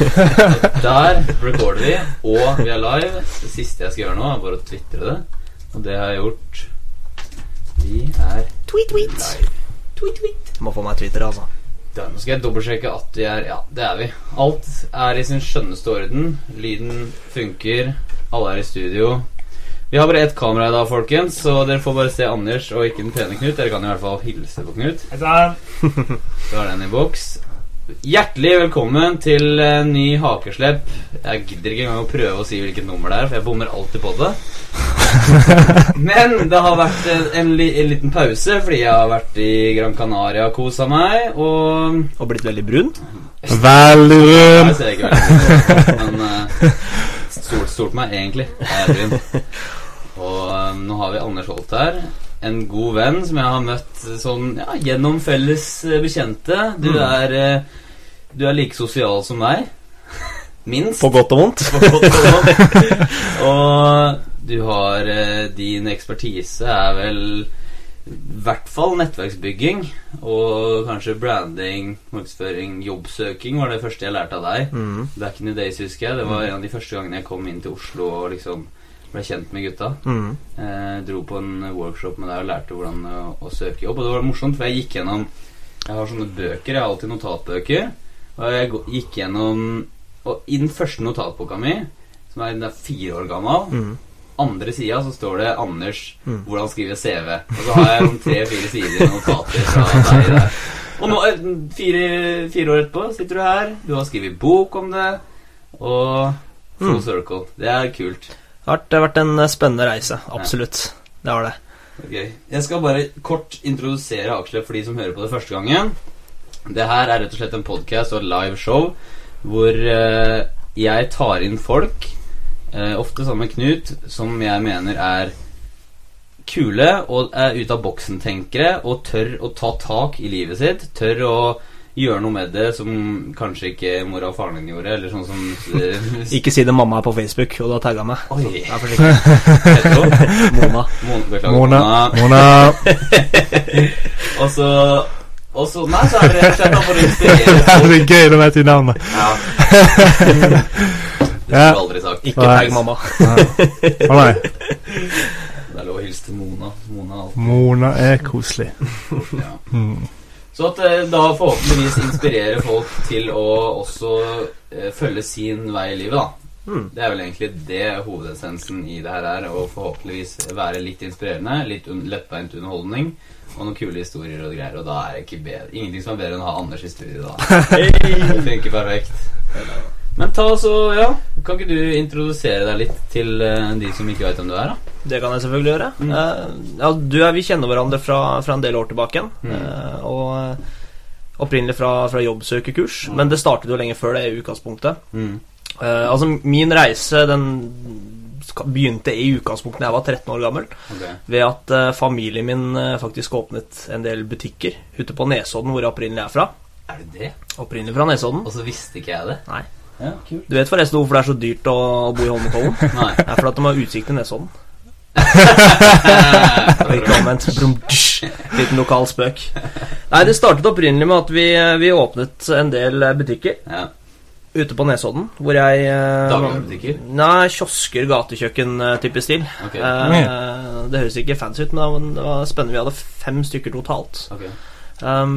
Der recorder vi, og vi er live. Det siste jeg skal gjøre nå, er bare å tvitre det. Og det har jeg gjort. Vi er Tweet, tweet. Tweet, tweet. Må få meg Twitter, altså. Da, nå skal jeg dobbeltsjekke at vi er Ja, det er vi. Alt er i sin skjønneste orden. Lyden funker. Alle er i studio. Vi har bare ett kamera i dag, folkens, så dere får bare se Anders og ikke den pene Knut. Dere kan i hvert fall hilse på Knut. Så er den i boks. Hjertelig velkommen til en ny hakeslepp. Jeg gidder ikke engang å prøve å si hvilket nummer det er, for jeg bommer alltid på det. Men det har vært en, en, li, en liten pause fordi jeg har vært i Gran Canaria og kosa meg. Og Og blitt veldig brun. Veldig brun! Jeg ser ikke veldig brun men uh, stort, stort meg egentlig. Jeg er brun. Og eh, nå har vi Anders Holt her. En god venn som jeg har møtt sånn ja, gjennom felles eh, bekjente. Du er eh, Du er like sosial som meg. Minst. På godt og vondt. På godt og vondt. Og du har eh, Din ekspertise er vel i hvert fall nettverksbygging og kanskje branding, markedsføring, jobbsøking var det første jeg lærte av deg. Mm. Back in the days, husker jeg. Det var en av de første gangene jeg kom inn til Oslo og liksom ble kjent med gutta. Mm. Eh, dro på en workshop med deg og lærte hvordan å, å søke jobb. Og det var morsomt, for jeg gikk gjennom Jeg har sånne bøker, jeg har alltid notatbøker. Og jeg gikk gjennom Og i den første notatboka mi, som er, er fire år gammel Mm. andre sida så står det 'Anders Mm. hvordan skrive CV'. Og så har jeg sånn tre-fire sider notater fra deg der. Og nå, eh, fire, fire år etterpå, sitter du her. Du har skrevet bok om det. Og full Mm. circle. Det er kult. Det har vært- en eh, spennende reise. Absolutt. Det har det. Okay. Jeg skal bare kort introdusere Aksle for de som hører på det første gangen. Det her er rett og slett en podkast og et live show hvor eh, jeg tar inn folk, eh, ofte sammen med Knut, som jeg mener er kule og er ute av boksen-tenkere og tør å ta tak i livet sitt. Tør å gjøre noe med det som kanskje ikke mora og faren din gjorde, eller sånn som eh, Ikke si det mamma er på Facebook, og du har tagga meg. Oi. Er forsiktig. Mona. Mon- Beklager, Mona. Mona. Og så Og så Nei, så er det rett og slett for å inspirere Det er gøy, når jeg sier navnet. Ja. Det skulle du aldri sagt. Ikke tagg mamma. Å nei. Det er lov å hilse til Mona. Mona er alltid Mona er koselig. ja. Mm. Så at eh, da forhåpentligvis inspirerer folk til å også eh, følge sin vei i livet, da. Mm. Det er vel egentlig det hovedessensen i det her er. Å forhåpentligvis være litt inspirerende, litt un lettbeint underholdning og noen kule historier og greier. Og da er det ikke bedre, ingenting som er bedre enn å ha Anders i studio, da. Det funker perfekt. Men ta så, ja Kan ikke du introdusere deg litt til eh, de som ikke vet hvem du er, da? Det kan jeg selvfølgelig gjøre. Mm. Uh, ja, du og jeg vi kjenner hverandre fra, fra en del år tilbake. Mm. Uh, og opprinnelig fra, fra jobbsøkerkurs. Mm. Men det startet jo lenge før det i utgangspunktet. Mm. Eh, altså Min reise den begynte i utgangspunktet da jeg var 13 år gammel. Okay. Ved at uh, familien min uh, faktisk åpnet en del butikker ute på Nesodden, hvor jeg opprinnelig er fra. Er det det? Opprinnelig fra Nesodden. Og så visste ikke jeg det? Nei. Ja. Du vet forresten hvorfor det er så dyrt å, å bo i Holmenkollen? Nei. Det er fordi de har utsikt til Nesodden. Litt omvendt. Liten lokal spøk. Nei, det startet opprinnelig med at vi, vi åpnet en del butikker ja. Ute på Nesodden. Hvor jeg eh, Dagligvarebutikker? Nei, kiosker, gatekjøkken-type stil. Ok. Eh, det høres ikke fancy ut, men det var spennende. Vi hadde fem stykker totalt. Okay. Um,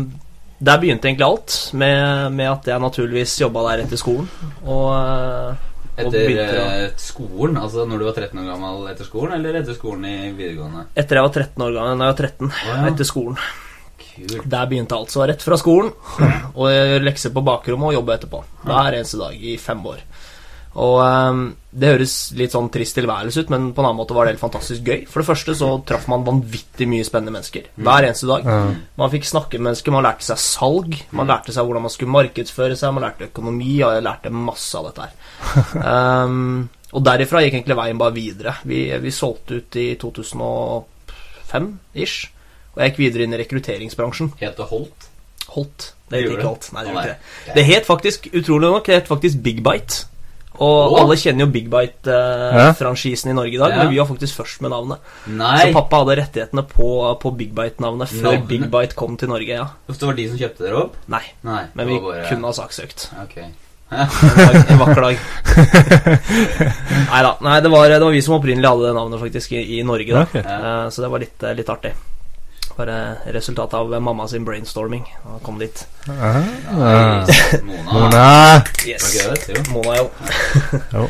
der begynte egentlig alt, med, med at jeg naturligvis jobba der etter skolen. Og, eh, og Etter begynte å- eh, skolen? Altså når du var 13 år gammel etter skolen, eller etter skolen i videregående? Etter jeg var 13 år gammel, da jeg var 13, Oh, ja. etter skolen. Kult. Der begynte alt. Så rett fra skolen og lekser på bakrommet og jobbe etterpå. Hver eneste dag i fem år. Og um, Det høres litt sånn trist tilværelse ut, men på en annen måte var det helt fantastisk gøy. For det første så traff man vanvittig mye spennende mennesker hver eneste dag. Man fikk snakke med mennesker, man lærte seg salg, man lærte seg hvordan man skulle markedsføre seg, man lærte økonomi, og jeg lærte masse av dette her. Um, og derifra gikk egentlig veien bare videre. Vi, vi solgte ut i 2005-ish, og jeg gikk videre inn i rekrutteringsbransjen. Het det Holt? Holt. Det Det het gjorde ikke? Holt. Nei, det gjorde nei. ikke det. Det het faktisk, utrolig nok, det het faktisk Big Bite. Og oh. alle kjenner jo Big Ja. Bite-franchisen i Norge i dag, Ja. men vi var faktisk først med navnet. Nei! Så pappa hadde rettighetene på, på Big Bite-navnet før no. Big Bite kom til Norge, ja. Det var de som kjøpte dere opp? Nei, Nei. men vi bare- kunne ha saksøkt. Okay. En vakker dag. Neida, Nei det var, det var vi som opprinnelig hadde det navnet faktisk i, i Norge, da. Ok. Eh, så det var litt, litt artig. Bare resultatet av mamma sin brainstorming. Og kom dit. Ah. Mona. Mona. Yes. Mona, jo. Jo.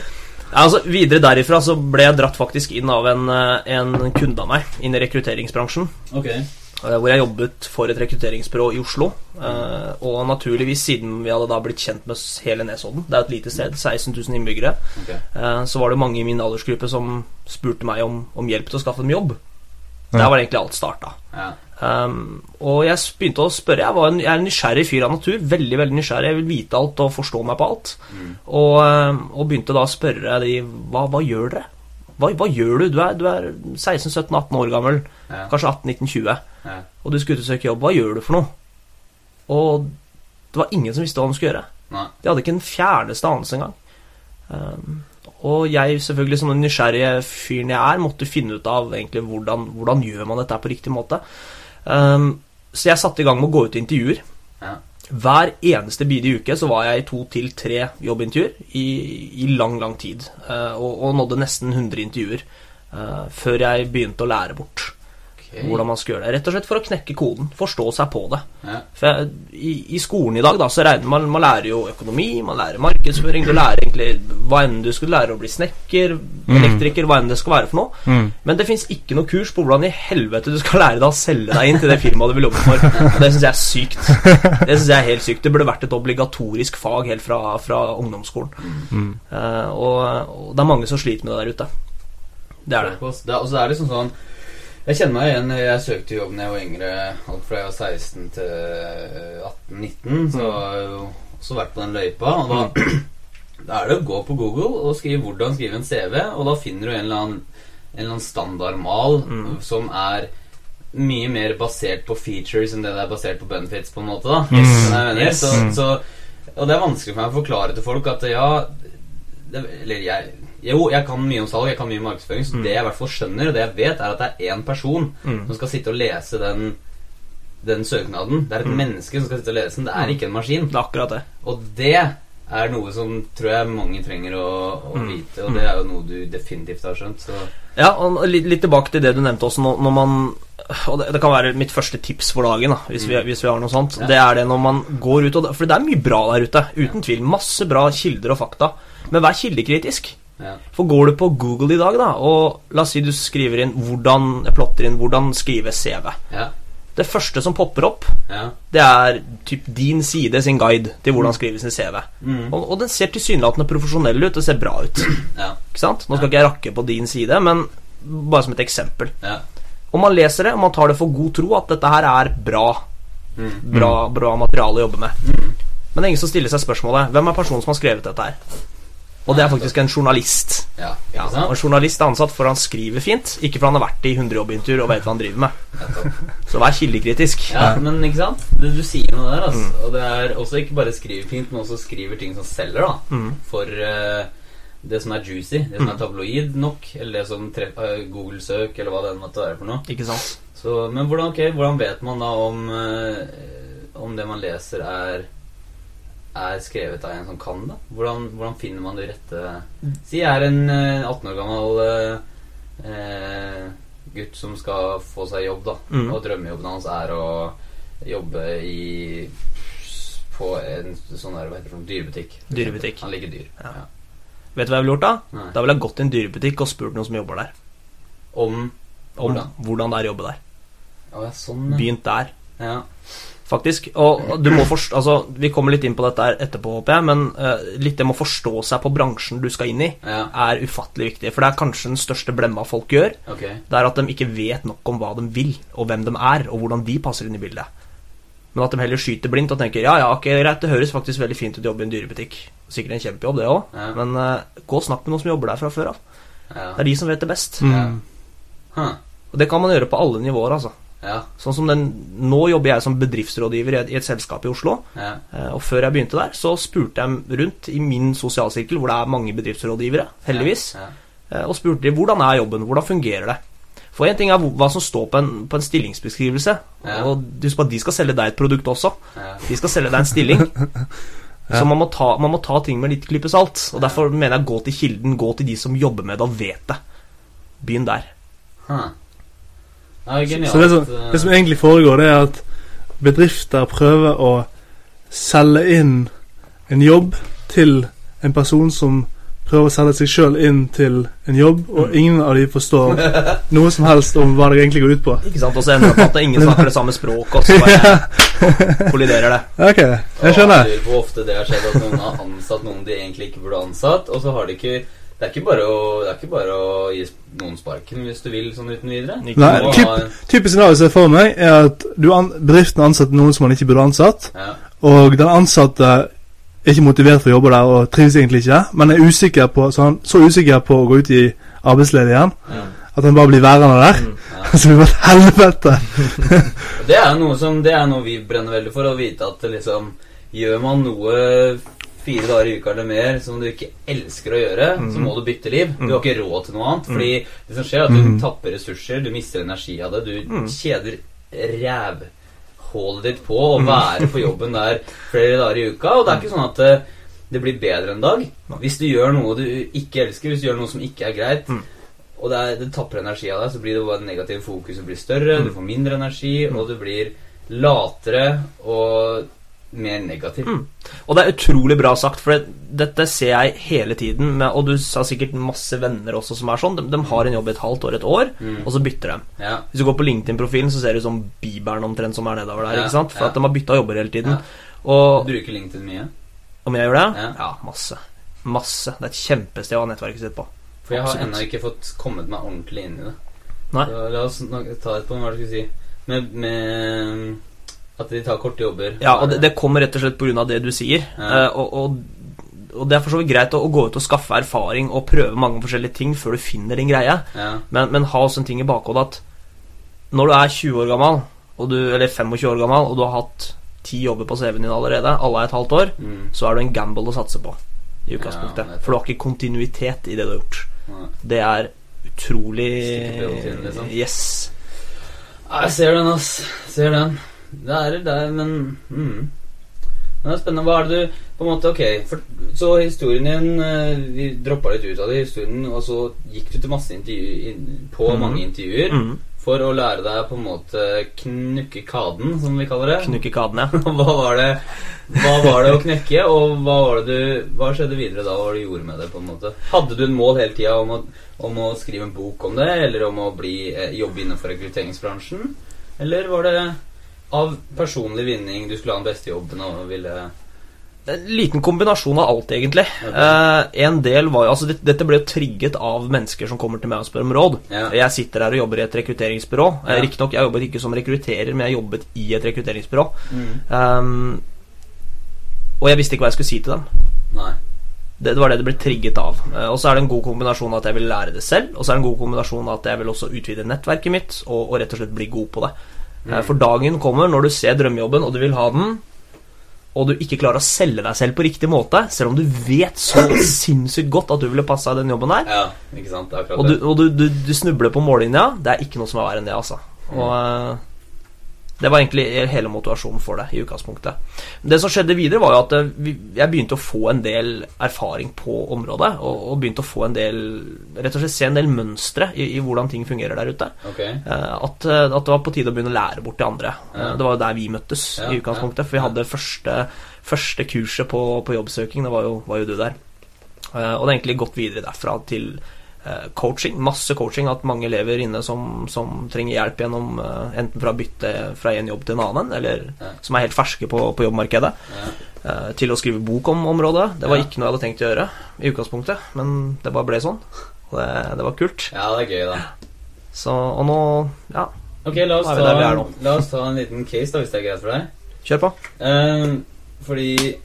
Ja, altså, videre derifra så ble jeg dratt faktisk inn av en, eh, en kunde av meg inn i rekrutteringsbransjen. Ok. eh, Hvor jeg jobbet for et rekrutteringsbyrå i Oslo. Eh, Og naturligvis, siden vi hadde da blitt kjent med hele Nesodden, det er et lite sted, 16 000 innbyggere, ok. eh, så var det mange i min aldersgruppe som spurte meg om, om hjelp til å skaffe dem jobb. Der var egentlig alt starta. Ja. Um, og jeg begynte å spørre. Jeg, var en, jeg er en nysgjerrig fyr av natur. Veldig veldig nysgjerrig. Jeg vil vite alt og forstå meg på alt. Mm. Og, um, og begynte da å spørre de hva, hva gjør dere? Hva, hva gjør du? Du er, du er 16-17-18 år gammel. Ja. Kanskje 18-19-20. Ja. Og du skulle ut og søke jobb. Hva gjør du for noe? Og det var ingen som visste hva de skulle gjøre. Nei. De hadde ikke en fjerneste anelse engang. Um, og jeg, selvfølgelig som den nysgjerrige fyren jeg er, måtte finne ut av egentlig hvordan, hvordan gjør man dette på riktig måte. Um, så jeg satte i gang med å gå ut i intervjuer. Ja. Hver eneste bidige uke så var jeg i to til tre jobbintervjuer i, i lang, lang tid. Uh, og, og nådde nesten 100 intervjuer uh, før jeg begynte å lære bort Ok. hvordan man skal gjøre det. Rett og slett for å knekke koden, forstå seg på det. Ja. For i, I skolen i dag da, så regner man Man lærer jo økonomi, man lærer markedsføring, du lærer egentlig hva enn du skulle lære å bli snekker, elektriker, hva enn det skal være for noe. Mm. Men det fins ikke noe kurs på hvordan i helvete du skal lære deg å selge deg inn til det firmaet du vil jobbe for. Og det syns jeg er sykt. Det synes jeg er helt sykt Det burde vært et obligatorisk fag helt fra, fra ungdomsskolen. Mm. Uh, og, og det er mange som sliter med det der ute. Det er det. Og så er det liksom sånn Jeg kjenner meg igjen. Jeg søkte jobb da jeg var yngre. Alt fra jeg var 16 til eh, 18-19. Så har jeg jo også vært på den løypa. Og da, da er det å gå på Google og skrive hvordan skrive en CV, og da finner du en eller annen, en eller annen standardmal som er mye mer basert på features enn det det er basert på benefits, på en måte. da Yes. Jeg mener? Yes. Så, Mm. så, Og det er vanskelig for meg å forklare til folk at ja det, Eller jeg jo, jeg kan mye om salg, jeg kan mye om markedsføring, så det jeg i hvert fall skjønner, og det jeg vet, er at det er én person Mm. som skal sitte og lese den, den søknaden. Det er et menneske som skal sitte og lese den. Det er ikke en maskin. Det er akkurat det. Og det er noe som tror jeg mange trenger å, å Mm. vite, og det er jo noe du definitivt har skjønt. Så Ja, og litt, litt tilbake til det du nevnte også, når, når man Og det, det kan være mitt første tips for dagen, da, hvis, vi, hvis vi har noe sånt. Ja. Det er det når man går ut og For det er mye bra der ute. Uten tvil. Masse bra kilder og fakta. Men vær kildekritisk. Ja. For går du på Google i dag, da, og la oss si du skriver inn hvordan plotter inn hvordan skrive CV Ja. Det første som popper opp, Ja. det er typ din side sin guide til hvordan skrive sin CV. Mm. Og, og den ser tilsynelatende profesjonell ut. Det ser bra ut. Ja. Ikke sant? Nå skal ikke jeg rakke på din side, men bare som et eksempel. Ja. Om man leser det, og man tar det for god tro at dette her er bra, Mm. bra, bra materiale å jobbe med. Mm. Men det er ingen som stiller seg spørsmålet Hvem er personen som har skrevet dette her? Og det er faktisk en journalist. Ja. Ja, og en journalist er ansatt for han skriver fint, ikke for han har vært i 100 jobbintervjuer og vet hva han driver med. Så vær kildekritisk. Ja, men ikke sant? Du, du sier noe der, altså. Mm. Og det er også ikke bare skriver fint, men også skriver ting som selger, da. Mm. For uh, det som er juicy, det som er tabloid nok, eller det som treffer eh, Google-søk, eller hva det måtte være for noe. Ikke sant? Så, men hvordan, okay, hvordan vet man da om, uh, om det man leser, er er skrevet av en som kan det? Hvordan, hvordan finner man det rette Si jeg er en eh, 18 år gammel eh, eh, gutt som skal få seg jobb, da. Mm. Og drømmejobben hans er å jobbe i på en sånn der, hva heter det, dyrebutikk. Dyrebutikk. Han liker dyr. Ja. Ja. Vet du hva jeg ville gjort da? Nei. Da ville jeg gått til en dyrebutikk og spurt noen som jobber der. Om Om Hvordan? hvordan det er å jobbe der. Å ja, sånn. Begynt der. ja. Faktisk. Og du må forstå Altså, vi kommer litt inn på dette her etterpå, håper jeg, men uh, litt det med å forstå seg på bransjen du skal inn i, Ja, er ufattelig viktig. For det er kanskje den største blemma folk gjør. Okay. Det er at de ikke vet nok om hva de vil, og hvem de er, og hvordan de passer inn i bildet. Men at de heller skyter blindt og tenker ja, ja, ok, greit, det høres faktisk veldig fint ut å jobbe i en dyrebutikk. Sikkert en kjempejobb, det òg, Ja. men uh, gå og snakk med noen som jobber der fra før av. Ja. Det er de som vet det best. Mm. Huh. Og det kan man gjøre på alle nivåer, altså. Ja. Sånn som den Nå jobber jeg som bedriftsrådgiver i et, i et selskap i Oslo. Ja. Eh, Og før jeg begynte der, så spurte jeg rundt i min sosialsirkel, hvor det er mange bedriftsrådgivere, heldigvis, Ja. eh, og spurte de hvordan er jobben, hvordan fungerer det. For én ting er hva som står på en, på en stillingsbeskrivelse, og husk på at de skal selge deg et produkt også. De skal selge deg en stilling. Så man må, ta, man må ta ting med litt klype salt. Og Derfor mener jeg gå til kilden, gå til de som jobber med det og vet det. Begynn der. Huh. Ja, genialt. Så det som, eh, det som egentlig foregår, det er at bedrifter prøver å selge inn en jobb til en person som prøver å selge seg sjøl inn til en jobb, og Mm. ingen av de forstår noe som helst om hva det egentlig går ut på. Ikke sant? Og så ender det på at ingen snakker det samme språket, og så bare kolliderer det. Ok, jeg Og skjønner. lurer hvor ofte det har skjedd at noen har ansatt noen de egentlig ikke burde ansatt, og så har de ikke det er, ikke bare å, det er ikke bare å gi noen sparken hvis du vil sånn uten videre. Ikke Nei, typ- Typisk scenario jeg ser for meg, er at du an bedriften ansetter noen som man ikke burde ansatt, ja. og den ansatte er ikke motivert for å jobbe der og trives egentlig ikke, men er usikker på, så, han, så usikker på å gå ut i arbeidsledighet igjen Ja. at han bare blir værende der. Mm. Ja. Så det blir et helvete. Det er noe som Det er noe vi brenner veldig for, å vite at liksom Gjør man noe fire dager i uka eller mer som du ikke elsker å gjøre, så må du bytte liv. Du har ikke råd til noe annet. Fordi det som skjer, er at du Mm. tapper ressurser, du mister energi av det. Du Mm. kjeder rævhålet ditt på å være på jobben der flere dager i uka. Og det er ikke sånn at det, det blir bedre en dag. Hvis du gjør noe du ikke elsker, hvis du gjør noe som ikke er greit, Mm. og det, er, det tapper energi av deg, så blir det bare negative fokuset blir større, Mm. du får mindre energi, og du blir latere og mer negativ. Mm. Og det er utrolig bra sagt, for det, dette ser jeg hele tiden. Med, og du har sikkert masse venner også som er sånn. De, de har en jobb et halvt år, et år, Mm. og så bytter de. Ja. Hvis du går på LinkedIn-profilen, så ser du sånn Bibelen omtrent som er nedover der. Ja, ikke sant? For ja. at de har bytta jobber hele tiden. Og Du bruker LinkedIn mye? om jeg gjør det? Ja. Masse. Masse. Det er et kjempested å ha nettverket sitt på. For jeg har ennå ikke fått kommet meg ordentlig inn i det. Nei. Så la oss ta et på hva du skulle si. Med, med at de tar korte jobber. Ja, og det, det kommer rett og slett pga. det du sier. Ja. Eh, og, og, og det er for så vidt greit å, å gå ut og skaffe erfaring og prøve mange forskjellige ting før du finner din greie. Ja. Men, men ha også en ting i bakhodet at når du er 20 år gammel, du, eller 25 år gammel, og du har hatt ti jobber på CV-en din allerede, alle er et halvt år, Mm. så er du en gamble å satse på. I utgangspunktet. Ja. For du har ikke kontinuitet i det du har gjort. Ja. Det er utrolig tiden, liksom. Yes. Jeg ser den, ass. Ser den. Det er det, men mm. Det er spennende. Hva er det du På en måte, ok for, Så historien din eh, Vi droppa litt ut av det, historien, og så gikk du til masse intervju, på mm. mange intervjuer Mm. for å lære deg på en måte knukke kaden, som vi kaller det. Knukke ja Hva var det Hva var det å knekke, og hva var det du Hva skjedde videre da? Hva var det du gjorde med det? på en måte Hadde du en mål hele tida om, om å skrive en bok om det, eller om å bli, eh, jobbe innenfor rekrutteringsbransjen? Eller var det av personlig vinning du skulle ha den beste jobben og ville En liten kombinasjon av alt, egentlig. Eh, en del var jo Altså, det, dette ble jo trigget av mennesker som kommer til meg og spør om råd. Ja. Jeg sitter her og jobber i et rekrutteringsbyrå. Ja. Eh, Riktignok, jeg jobbet ikke som rekrutterer, men jeg jobbet i et rekrutteringsbyrå. mm. Um, og jeg visste ikke hva jeg skulle si til dem. Nei. Det, det var det det ble trigget av. Eh, og så er det en god kombinasjon at jeg vil lære det selv, og så er det en god kombinasjon at jeg vil også utvide nettverket mitt og, og rett og slett bli god på det. Eh, Mm. For dagen kommer når du ser drømmejobben, og du vil ha den, og du ikke klarer å selge deg selv på riktig måte, selv om du vet så sinnssykt godt at du ville passa i den jobben her, Ja, ikke sant? Akkurat og du, og du, du, du snubler på mållinja, det er ikke noe som er verre enn det, altså. Og eh, det var egentlig hele motivasjonen for det i utgangspunktet. Det som skjedde videre, var jo at eh, jeg begynte å få en del erfaring på området, og, begynte å få en del Rett og slett se en del mønstre i, i hvordan ting fungerer der ute. Ok. Eh, At, eh, at det var på tide å begynne å lære bort til andre. Ja. Det var jo der vi møttes Ja, i utgangspunktet. For vi hadde første, første kurset på, på jobbsøking, det var jo, var jo du der. Og det har egentlig gått videre derfra til coaching. Masse coaching. at mange elever inne som, som trenger hjelp gjennom eh, enten fra bytte fra en jobb til en annen, eller Ja. som er helt ferske på, på jobbmarkedet, Ja. eh, til å skrive bok om området. Det var Ja. ikke noe jeg hadde tenkt å gjøre i utgangspunktet, men det bare ble sånn. Og det, det var kult. ja, det er gøy, da. Så, og nå Ja, Ok, la oss, ta, la oss ta en liten case, da, hvis det er greit for deg. kjør på. Um, fordi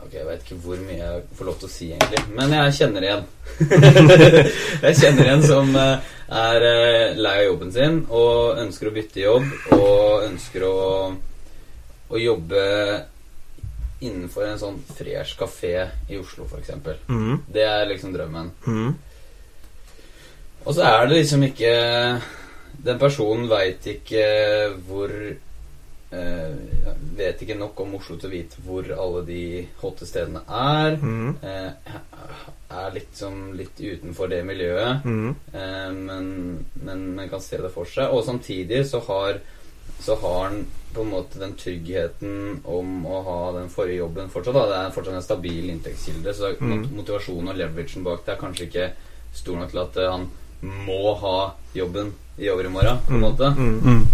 Ok, jeg vet ikke hvor mye jeg får lov til å si, egentlig. Men jeg kjenner igjen. jeg kjenner en som eh, er eh, lei av jobben sin og ønsker å bytte jobb og ønsker å, å jobbe innenfor en sånn fresh kafé i Oslo, f.eks. Mm. Det er liksom drømmen. Mm. Og så er det liksom ikke Den personen veit ikke hvor jeg vet ikke nok om Oslo til å vite hvor alle de hotte stedene er. Mm. Eh, er litt, som, litt utenfor det miljøet, mm. eh, men, men, men kan se det for seg. Og samtidig så har så har han på en måte den tryggheten om å ha den forrige jobben fortsatt. Da. Det er fortsatt en stabil inntektskilde, så Mm. motivasjonen og leveragen bak det er kanskje ikke stor nok til at eh, han må ha jobben i overmorgen, på en Mm. måte. Mm.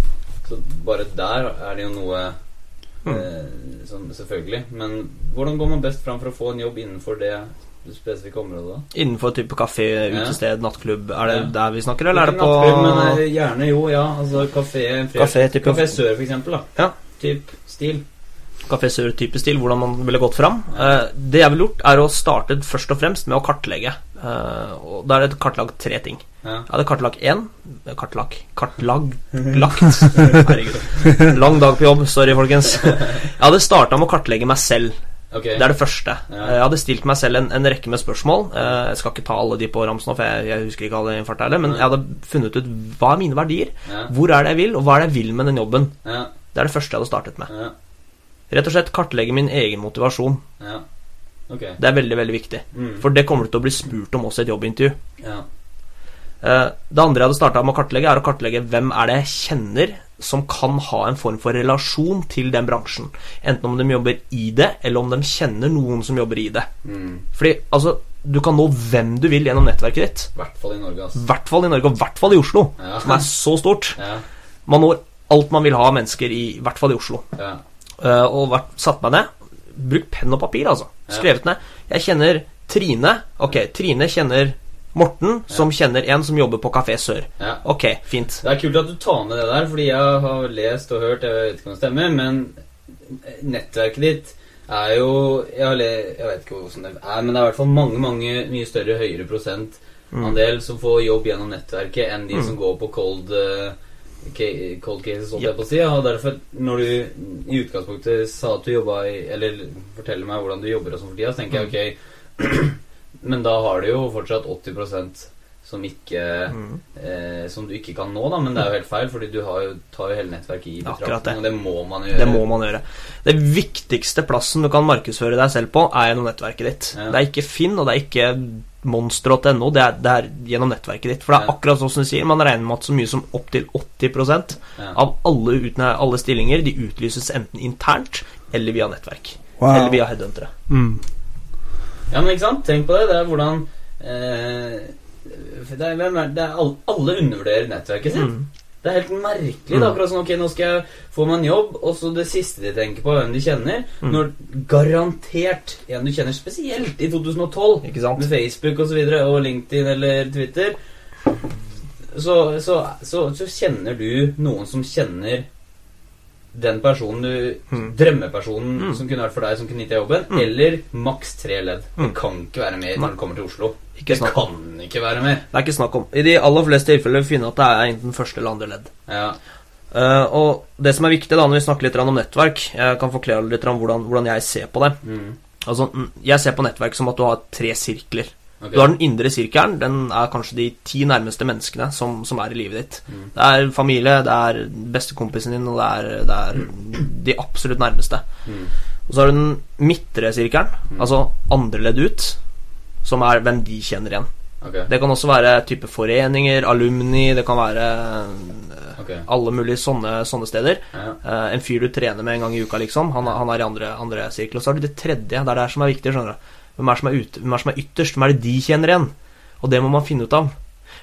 Så bare der er det jo noe Mm. eh, som, Selvfølgelig. Men hvordan går man best fram for å få en jobb innenfor det spesifikke området? da? Innenfor type kafé, Ja. utested, nattklubb. Er det Ja. der vi snakker, eller er det på nattklubb, men eh, gjerne jo, ja. Altså kafé Kafé type- Kafé Sør, for eksempel. da Ja. Typ stil. Kafé Sør-type stil, hvordan man ville gått fram? Eh, det jeg ville gjort, er å starte først og fremst med å kartlegge. Eh, og Da er det kartlagt tre ting. Ja. Jeg hadde kartlagt én Kartlag Kartlag Lagt. Herregud. Lang dag på jobb. Sorry, folkens. Jeg hadde starta med å kartlegge meg selv. Okay. Det er det første. Ja. Jeg hadde stilt meg selv en, en rekke med spørsmål. Eh, Jeg skal ikke ta alle de på ramsen nå, for jeg, jeg husker ikke alle i fart heller. Men ja. jeg hadde funnet ut hva er mine verdier, Ja. hvor er det jeg vil, og hva er det jeg vil med den jobben. Ja. Det er det første jeg hadde startet med. Ja. Rett og slett kartlegge min egen motivasjon. Ja. Ok. Det er veldig, veldig viktig. Mm. For det kommer du til å bli spurt om også i et jobbintervju. Ja. Eh, Det andre jeg hadde starta med å kartlegge, er å kartlegge hvem er det jeg kjenner som kan ha en form for relasjon til den bransjen. Enten om de jobber i det, eller om de kjenner noen som jobber i det. Mm. Fordi altså, du kan nå hvem du vil gjennom nettverket ditt. I hvert fall i Norge, altså. hvert fall i Norge, og i hvert fall i Oslo, Ja. som er så stort. Ja. Man når alt man vil ha av mennesker, i, i hvert fall i Oslo. Ja. Uh, og vært, satt meg ned. Bruk penn og papir, altså. Ja. Skrevet ned. Jeg kjenner Trine. Ok, Trine kjenner Morten, som kjenner en som jobber på Kafé Sør. ja. Ok, fint. Det er kult at du tar med det der, fordi jeg har lest og hørt, jeg vet ikke om det stemmer, men nettverket ditt er jo Jeg, le, jeg vet ikke hvordan det er, men det er i hvert fall mange, mange mye større, høyere prosentandel som får jobb gjennom nettverket enn de som går på cold ca- Cold cases, holdt jeg på å si. Og derfor, når du i utgangspunktet sa at du jobba i Eller forteller meg hvordan du jobber og sånn for tida, så tenker jeg ok Men da har du jo fortsatt 80% som ikke eh, Som du ikke kan nå, da. Men det er jo helt feil, fordi du har jo, tar jo hele nettverket i betraktning. Og det må man gjøre. Det må man gjøre. Det viktigste plassen du kan markedsføre deg selv på, er gjennom nettverket ditt. Ja. Det er ikke Finn, og det er ikke monster.no, det, det er gjennom nettverket ditt. For det er akkurat sånn som du sier, man regner med at så mye som opptil 80 Ja. av alle, uten, alle stillinger de utlyses enten internt eller via nettverk. Wow. Eller via headhuntere. Mm. Ja, men ikke sant? Tenk på det. Det er hvordan eh, det er, hvem er, det er alle, alle undervurderer nettverket sitt. Mm. Det er helt merkelig. Det er akkurat sånn Ok, nå skal jeg få meg en jobb, og så det siste de tenker på, hvem de kjenner. Mm. Når garantert en du kjenner, spesielt i 2012, Ikke sant? med Facebook og, så videre, og LinkedIn eller Twitter, så, så, så, så kjenner du noen som kjenner den personen du Mm. Drømmepersonen Mm. som kunne vært for deg, som kunne gitt deg jobben, Mm. eller maks tre ledd. Mm. Det kan ikke være mer når du kommer til Oslo. Ikke det snakk om. kan ikke være mer. Det er ikke snakk om. I de aller fleste tilfeller vil vi finne at det er enten første eller andre ledd. Ja. Uh, og det som er viktig da når vi snakker litt om nettverk Jeg kan forklare litt om hvordan, hvordan jeg ser på det. Mm. Altså, mm, Jeg ser på nettverk som at du har tre sirkler. Ok. Du har den indre sirkelen. Den er kanskje de ti nærmeste menneskene som, som er i livet ditt. Mm. Det er familie, det er bestekompisen din, og det er, det er de absolutt nærmeste. Mm. Og så har du den midtre sirkelen, altså andre ledd ut, som er hvem de kjenner igjen. Okay. Det kan også være type foreninger, alumni, det kan være okay. Alle mulige sånne, sånne steder. Ja. Eh, en fyr du trener med en gang i uka, liksom. Han, han er i andre, andre sirkel. Og så har du det tredje. Det er det som er viktig. skjønner du Hvem er, ute, hvem er det som er ytterst? Hvem er det de kjenner igjen? Og det må man finne ut av.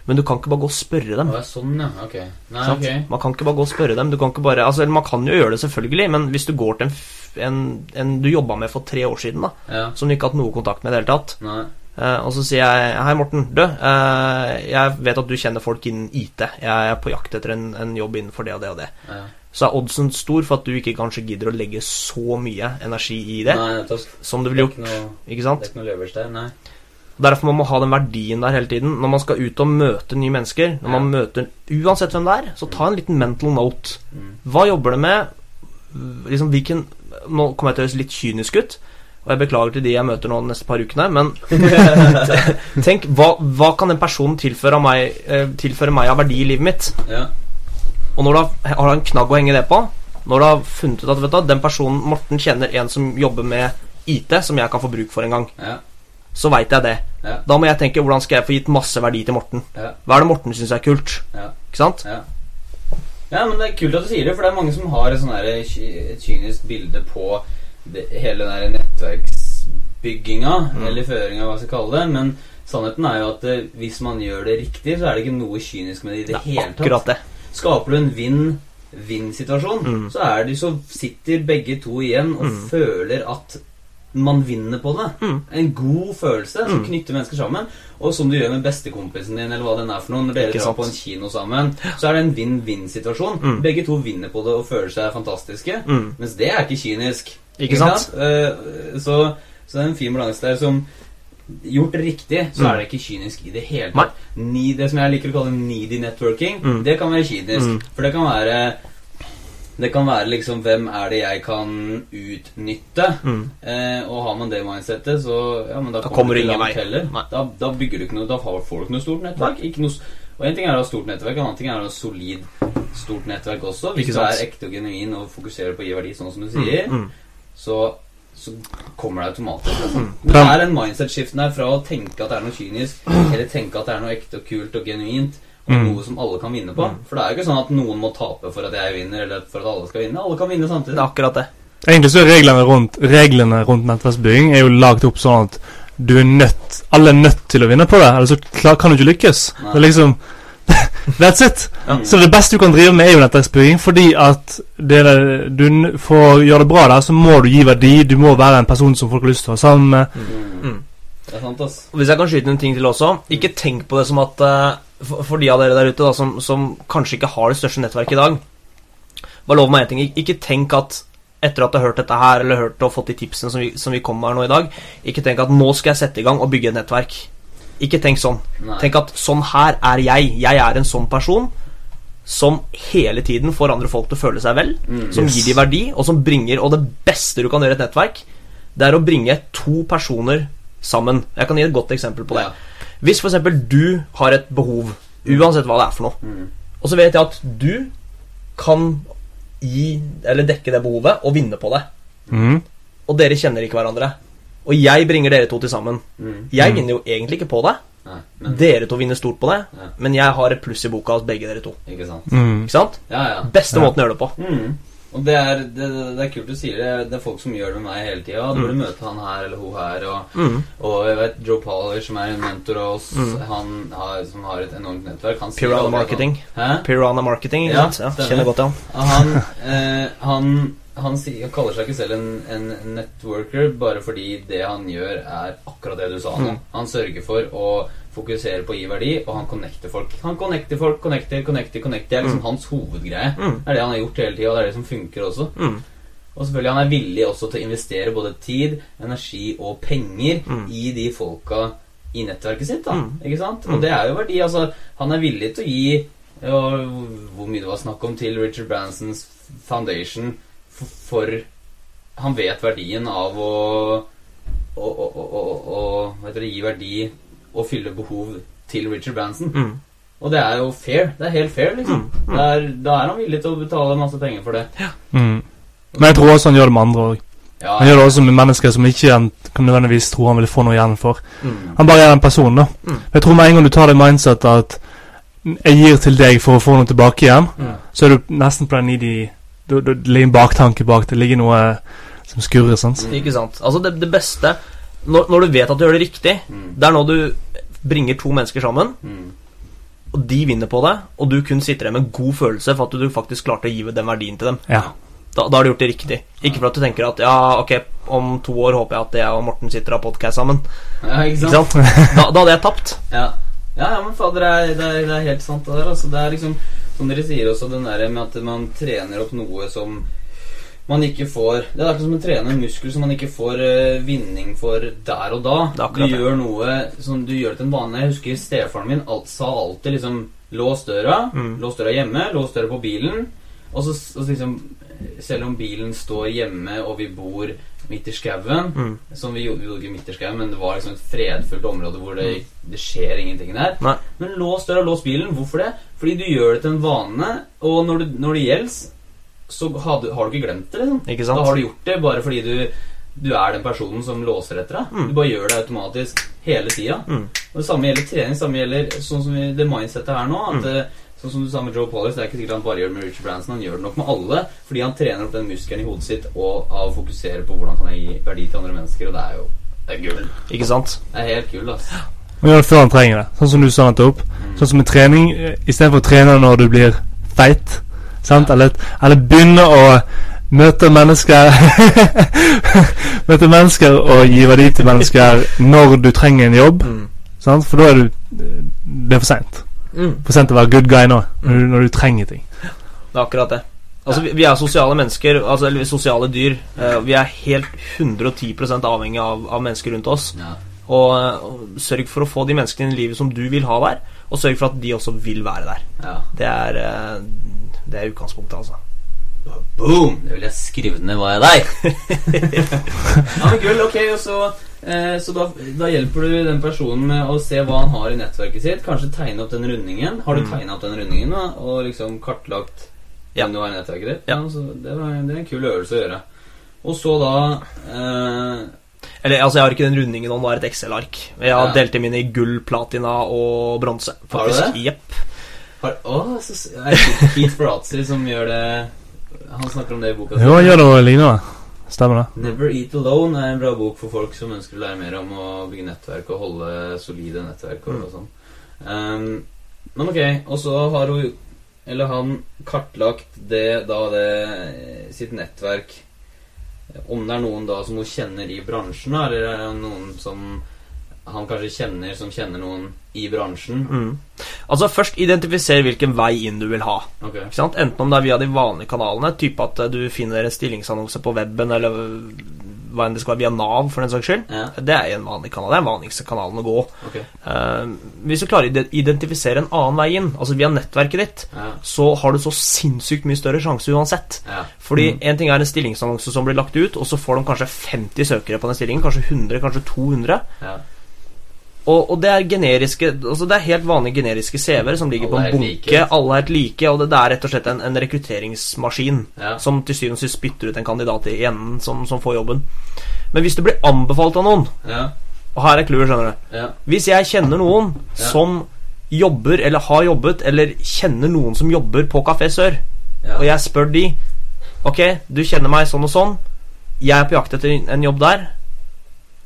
Men du kan ikke bare gå og spørre dem. Ja, sånn, ja. Ok. Nei, sant? ok. Man kan ikke bare gå og spørre dem. Du kan ikke bare, altså, man kan jo gjøre det, selvfølgelig, men hvis du går til en, en, en du jobba med for tre år siden, da, Ja. som du ikke har hatt noe kontakt med i det hele tatt, Nei. Eh, og så sier jeg Hei, Morten. Du, eh, jeg vet at du kjenner folk innen IT. Jeg er på jakt etter en, en jobb innenfor det og det og det. Ja. Så er oddsen stor for at du ikke kanskje gidder å legge så mye energi i det Nei, som du ville gjort. ikke noe, Ikke det sant? er ikke noe der. Nei. Derfor må man ha den verdien der hele tiden. Når man skal ut og møte nye mennesker, når man møter Uansett hvem det er, så ta en liten mental note. Mm. Hva jobber du med? Liksom hvilken Nå kommer jeg til å høres litt kynisk ut, og jeg beklager til de jeg møter nå de neste par ukene, men tenk hva, hva kan den personen tilføre meg, eh, tilføre meg av verdi i livet mitt? Ja. Og når du har, har en knagg å henge det på, Når du har funnet ut at du, den personen Morten kjenner en som jobber med IT, som jeg kan få bruk for en gang, Ja. så veit jeg det. Ja. Da må jeg tenke hvordan skal jeg få gitt masse verdi til Morten? Hva er det Morten syns er kult? Ja. Ikke sant? Ja. ja, men det er kult at du sier det, for det er mange som har et sånn kynisk bilde på det, hele den der nettverksbygginga, eller føringa, hva jeg skal kalle det. Men sannheten er jo at det, hvis man gjør det riktig, så er det ikke noe kynisk med det i det, Det hele tatt. det. Skaper du en vinn-vinn-situasjon, Mm. så så sitter begge to igjen og føler at man vinner på det. Mm. En god følelse som Mm. knytter mennesker sammen. Og som du gjør med bestekompisen din, eller hva den er for noe. Når dere drar på en kino sammen, så er det en vinn-vinn-situasjon. Mm. Begge to vinner på det og føler seg fantastiske. Mm. Mens det er ikke kynisk. Ikke sant? Eh, Så, så det er en fin balanse der som Gjort riktig, så Mm. er det ikke kynisk i det hele tatt. Det som jeg liker å kalle needy networking, Mm. det kan være kynisk. Mm. For det kan være Det kan være liksom Hvem er det jeg kan utnytte? Mm. Eh, og har man det mindsettet, så ja, men da, Da kommer du ikke langt heller. Da, da bygger du ikke noe Da får du ikke noe stort nettverk. Ikke noe, og en ting er å ha stort nettverk, en annen ting er å ha solid stort nettverk også. Hvis du er ekte og genuin og fokuserer på å gi verdi, sånn som du sier, Mm. Så, så kommer det automatisk. Altså. Mm. Det er en mindset-skiften her fra å tenke at det er noe kynisk, eller tenke at det er noe ekte og kult og genuint, og Mm. noe som alle kan vinne på. For det er jo ikke sånn at noen må tape for at jeg vinner, eller for at alle skal vinne. Alle kan vinne samtidig. Det er akkurat det. Egentlig så er reglene rundt, reglene rundt nettverksbygging er jo lagd opp sånn at du er nødt Alle er nødt til å vinne på det, ellers så kan du ikke lykkes. Nei. Det er liksom That's it. Ja. Så det beste du kan drive med, er jo nettverksbygging, fordi at det du, for å gjøre det bra der, så må du gi verdi. Du må være en person som folk har lyst til å være sammen med. Mm. Mm. Det er sant, ass. Hvis jeg kan skyte en ting til også Ikke tenk på det som at eh, For, for de av dere der ute da som, som kanskje ikke har det største nettverket i dag Bare lov meg en ting Ikke tenk at etter at du har hørt dette her Eller hørt og fått de tipsene som vi, som vi kom med her nå i dag Ikke tenk at nå skal jeg sette i gang og bygge et nettverk Ikke tenk sånn Nei. Tenk at sånn her er jeg Jeg er en sånn person Som hele tiden får andre folk til å føle seg vel Mm. Som Yes. gir de verdi Og som bringer Og det beste du kan gjøre i et nettverk Det er å bringe to personer sammen Jeg kan gi et godt eksempel på det Ja. hvis for eksempel du har et behov, uansett hva det er for noe, Mm. og så vet jeg at du kan gi, eller dekke det behovet og vinne på det, Mm. og dere kjenner ikke hverandre, og jeg bringer dere to til sammen. Mm. Jeg Mm. vinner jo egentlig ikke på det, Nei, men dere to vinner stort på det, Ja. men jeg har et pluss i boka hos begge dere to. Ikke sant. Mm. Ikke sant? Ja, ja. Beste Ja. måten å gjøre det på. Mm. Og det er, det, det er kult du sier det. Det er folk som gjør det med meg hele tida. Du burde møte han her eller hun her. Og, Mm. og jeg vet Joe Poller, som er en mentor av oss, Mm. han har, som har et enormt nettverk han han- Marketing. Hæ? Piranha Marketing, Ja. Ja, kjenner godt til han. Ja, Han, eh, han, han, sier, han kaller seg ikke selv en, en networker bare fordi det han gjør, er akkurat det du sa nå. Mm. Han sørger for å fokusere på å gi verdi, og han connecter folk. Han connecter folk, connecter, connecter, connecter. Det er liksom Mm. hans hovedgreie. Mm. Det er det han har gjort hele tida, og det er det som funker også. Mm. Og selvfølgelig han er villig også til å investere både tid, energi og penger Mm. i de folka i nettverket sitt. da, Mm. ikke sant? Mm. Og det er jo verdi. altså Han er villig til å gi ja, hvor mye det var snakk om til Richard Bransons Foundation for, for Han vet verdien av å å, å, å, å, å gi verdi og fylle behov til Richard Branson. Mm. Og det er jo fair. Det er helt fair, liksom. Mm. Mm. Det er, da er han villig til å betale masse penger for det. Mhm. Men jeg tror også han gjør det med andre òg. Ja, Han gjør det også med mennesker som ikke han kan nødvendigvis tro han vil få noe igjen for. Mm. Han bare er en person, da. Mm. Jeg tror med en gang du tar det mindsetet at jeg gir til deg for å få noe tilbake igjen, Mm. så er du nesten på den needy Det det ligger en baktanke bak. Det ligger noe som skurrer. sant? Ikke sant? Altså det, det beste når, når du vet at du gjør det riktig, Mm. det er nå du bringer to mennesker sammen, Mm. og de vinner på det, og du kun sitter igjen med en god følelse for at du faktisk klarte å gi den verdien til dem. Ja. Da, da har du gjort det riktig. Ikke for at du tenker at ja, ok, om to år håper jeg at jeg og Morten sitter og har podkast sammen. Ja, ikke Ikke sant? sant? Da, da hadde jeg tapt. Ja. ja, ja, men fader, det er, det, er, det er helt sant det der. Altså. Det er liksom, som dere sier også, den der med at man trener opp noe som man ikke får Det er akkurat som å trene en muskel som man ikke får uh, vinning for der og da. Du gjør noe som du gjør til en vane. Jeg husker stefaren min alt, sa alltid liksom Lås døra. Mm. Lås døra hjemme, lås døra på bilen. Og så, og så liksom Selv om bilen står hjemme, og vi bor midt i skauen Mm. Som vi gjorde, vi gjorde ikke midt i skauen, men det var liksom et fredfullt område hvor det, det skjer ingenting der. Nei. Men lås døra, lås bilen. Hvorfor det? Fordi du gjør det til en vane, og når, du, når det gjelder, så har du, har du ikke glemt det, liksom. Ikke sant? Da har du gjort det bare fordi du, du er den personen som låser etter deg. Mm. Du bare gjør det automatisk hele tida. Mm. Og det samme gjelder trening. samme gjelder sånn som det mindsettet her nå. At Mm. Sånn som du sa med Joe Pollis, Det er ikke sikkert han bare gjør det med Richard Branson. Han gjør det nok med alle fordi han trener opp den muskelen i hodet sitt og av å fokusere på hvordan kan jeg gi verdi til andre mennesker. Og det er jo det er gull. Ikke sant? Det er helt gull, altså. Man gjør det før han trenger det. Sånn som du sa nettopp. Sånn som med trening. eh, Istedenfor å trene når du blir feit? Eller, eller begynne å møte mennesker Møte mennesker og gi verdi til mennesker når du trenger en jobb. Mm. Sant? For da er du Det er for seint. Mm. For sent å være good guy nå, når du, når du trenger ting. Det er akkurat det. Altså, vi, vi er sosiale mennesker, altså, eller er sosiale dyr. Uh, vi er helt 110 avhengig av, av mennesker rundt oss. Ja. Og, eh, og sørg for å få de menneskene i livet som du vil ha der, og sørg for at de også vil være der. ja. Det er, eh, det er utgangspunktet, altså. Boom! Det vil jeg skrive ned hva jeg deg. ja, men gull, ok, og så eh, Så da, da hjelper du den personen med å se hva han har i nettverket sitt. Kanskje tegne opp den rundingen. Har du Mm. tegna opp den rundingen da, og liksom kartlagt Ja. hvem du har i nettverket ditt? Ja. så det, var, det er en kul øvelse å gjøre. Og så da eh, Eller, altså, jeg har ikke den rundingen nå, nå er det et Excel-ark. Jeg har Ja. delt dem inn i gull, platina og bronse. Har du faktisk. det? Jepp. har, Å, så er det Keith Bratzer som gjør det Han snakker om det i boka Jo, han gjør noe lignende. Stemmer det. Never Eat Alone er en bra bok for folk som ønsker å lære mer om å bygge nettverk og holde solide nettverk og, Mm. sånn. Um, men ok, og så har hun Eller han kartlagt det da det sitt nettverk Om det er noen da som hun kjenner i bransjen, eller er noen som han kanskje kjenner som kjenner noen i bransjen. Mm. Altså Først identifiser hvilken vei inn du vil ha. Okay. Enten om det er via de vanlige kanalene, type at du finner en stillingsannonse på weben, eller hva enn det skal være, via Nav, for den saks skyld. Ja, Det er en vanlig kanal. Det er den vanligste kanalen å gå. Okay. Uh, hvis du klarer å identifisere en annen vei inn, altså via nettverket ditt, Ja, så har du så sinnssykt mye større sjanse uansett. ja. Fordi en ting er en stillingsannonse som blir lagt ut, og så får de kanskje 50 søkere på den stillingen. Kanskje 100, kanskje 200. Og, og det er generiske Altså det er helt vanlige generiske CV-er som ligger Alle på en bunke. like. Alle er helt like, og det, det er rett og slett en, en rekrutteringsmaskin ja. som til syvende og sist spytter ut en kandidat i enden som, som får jobben. Men hvis du blir anbefalt av noen, ja. og her er clouet, skjønner du ja. Hvis jeg kjenner noen som jobber eller har jobbet, eller kjenner noen som jobber på Kafé Sør, og jeg spør de Ok, du kjenner meg sånn og sånn. Jeg er på jakt etter en jobb der.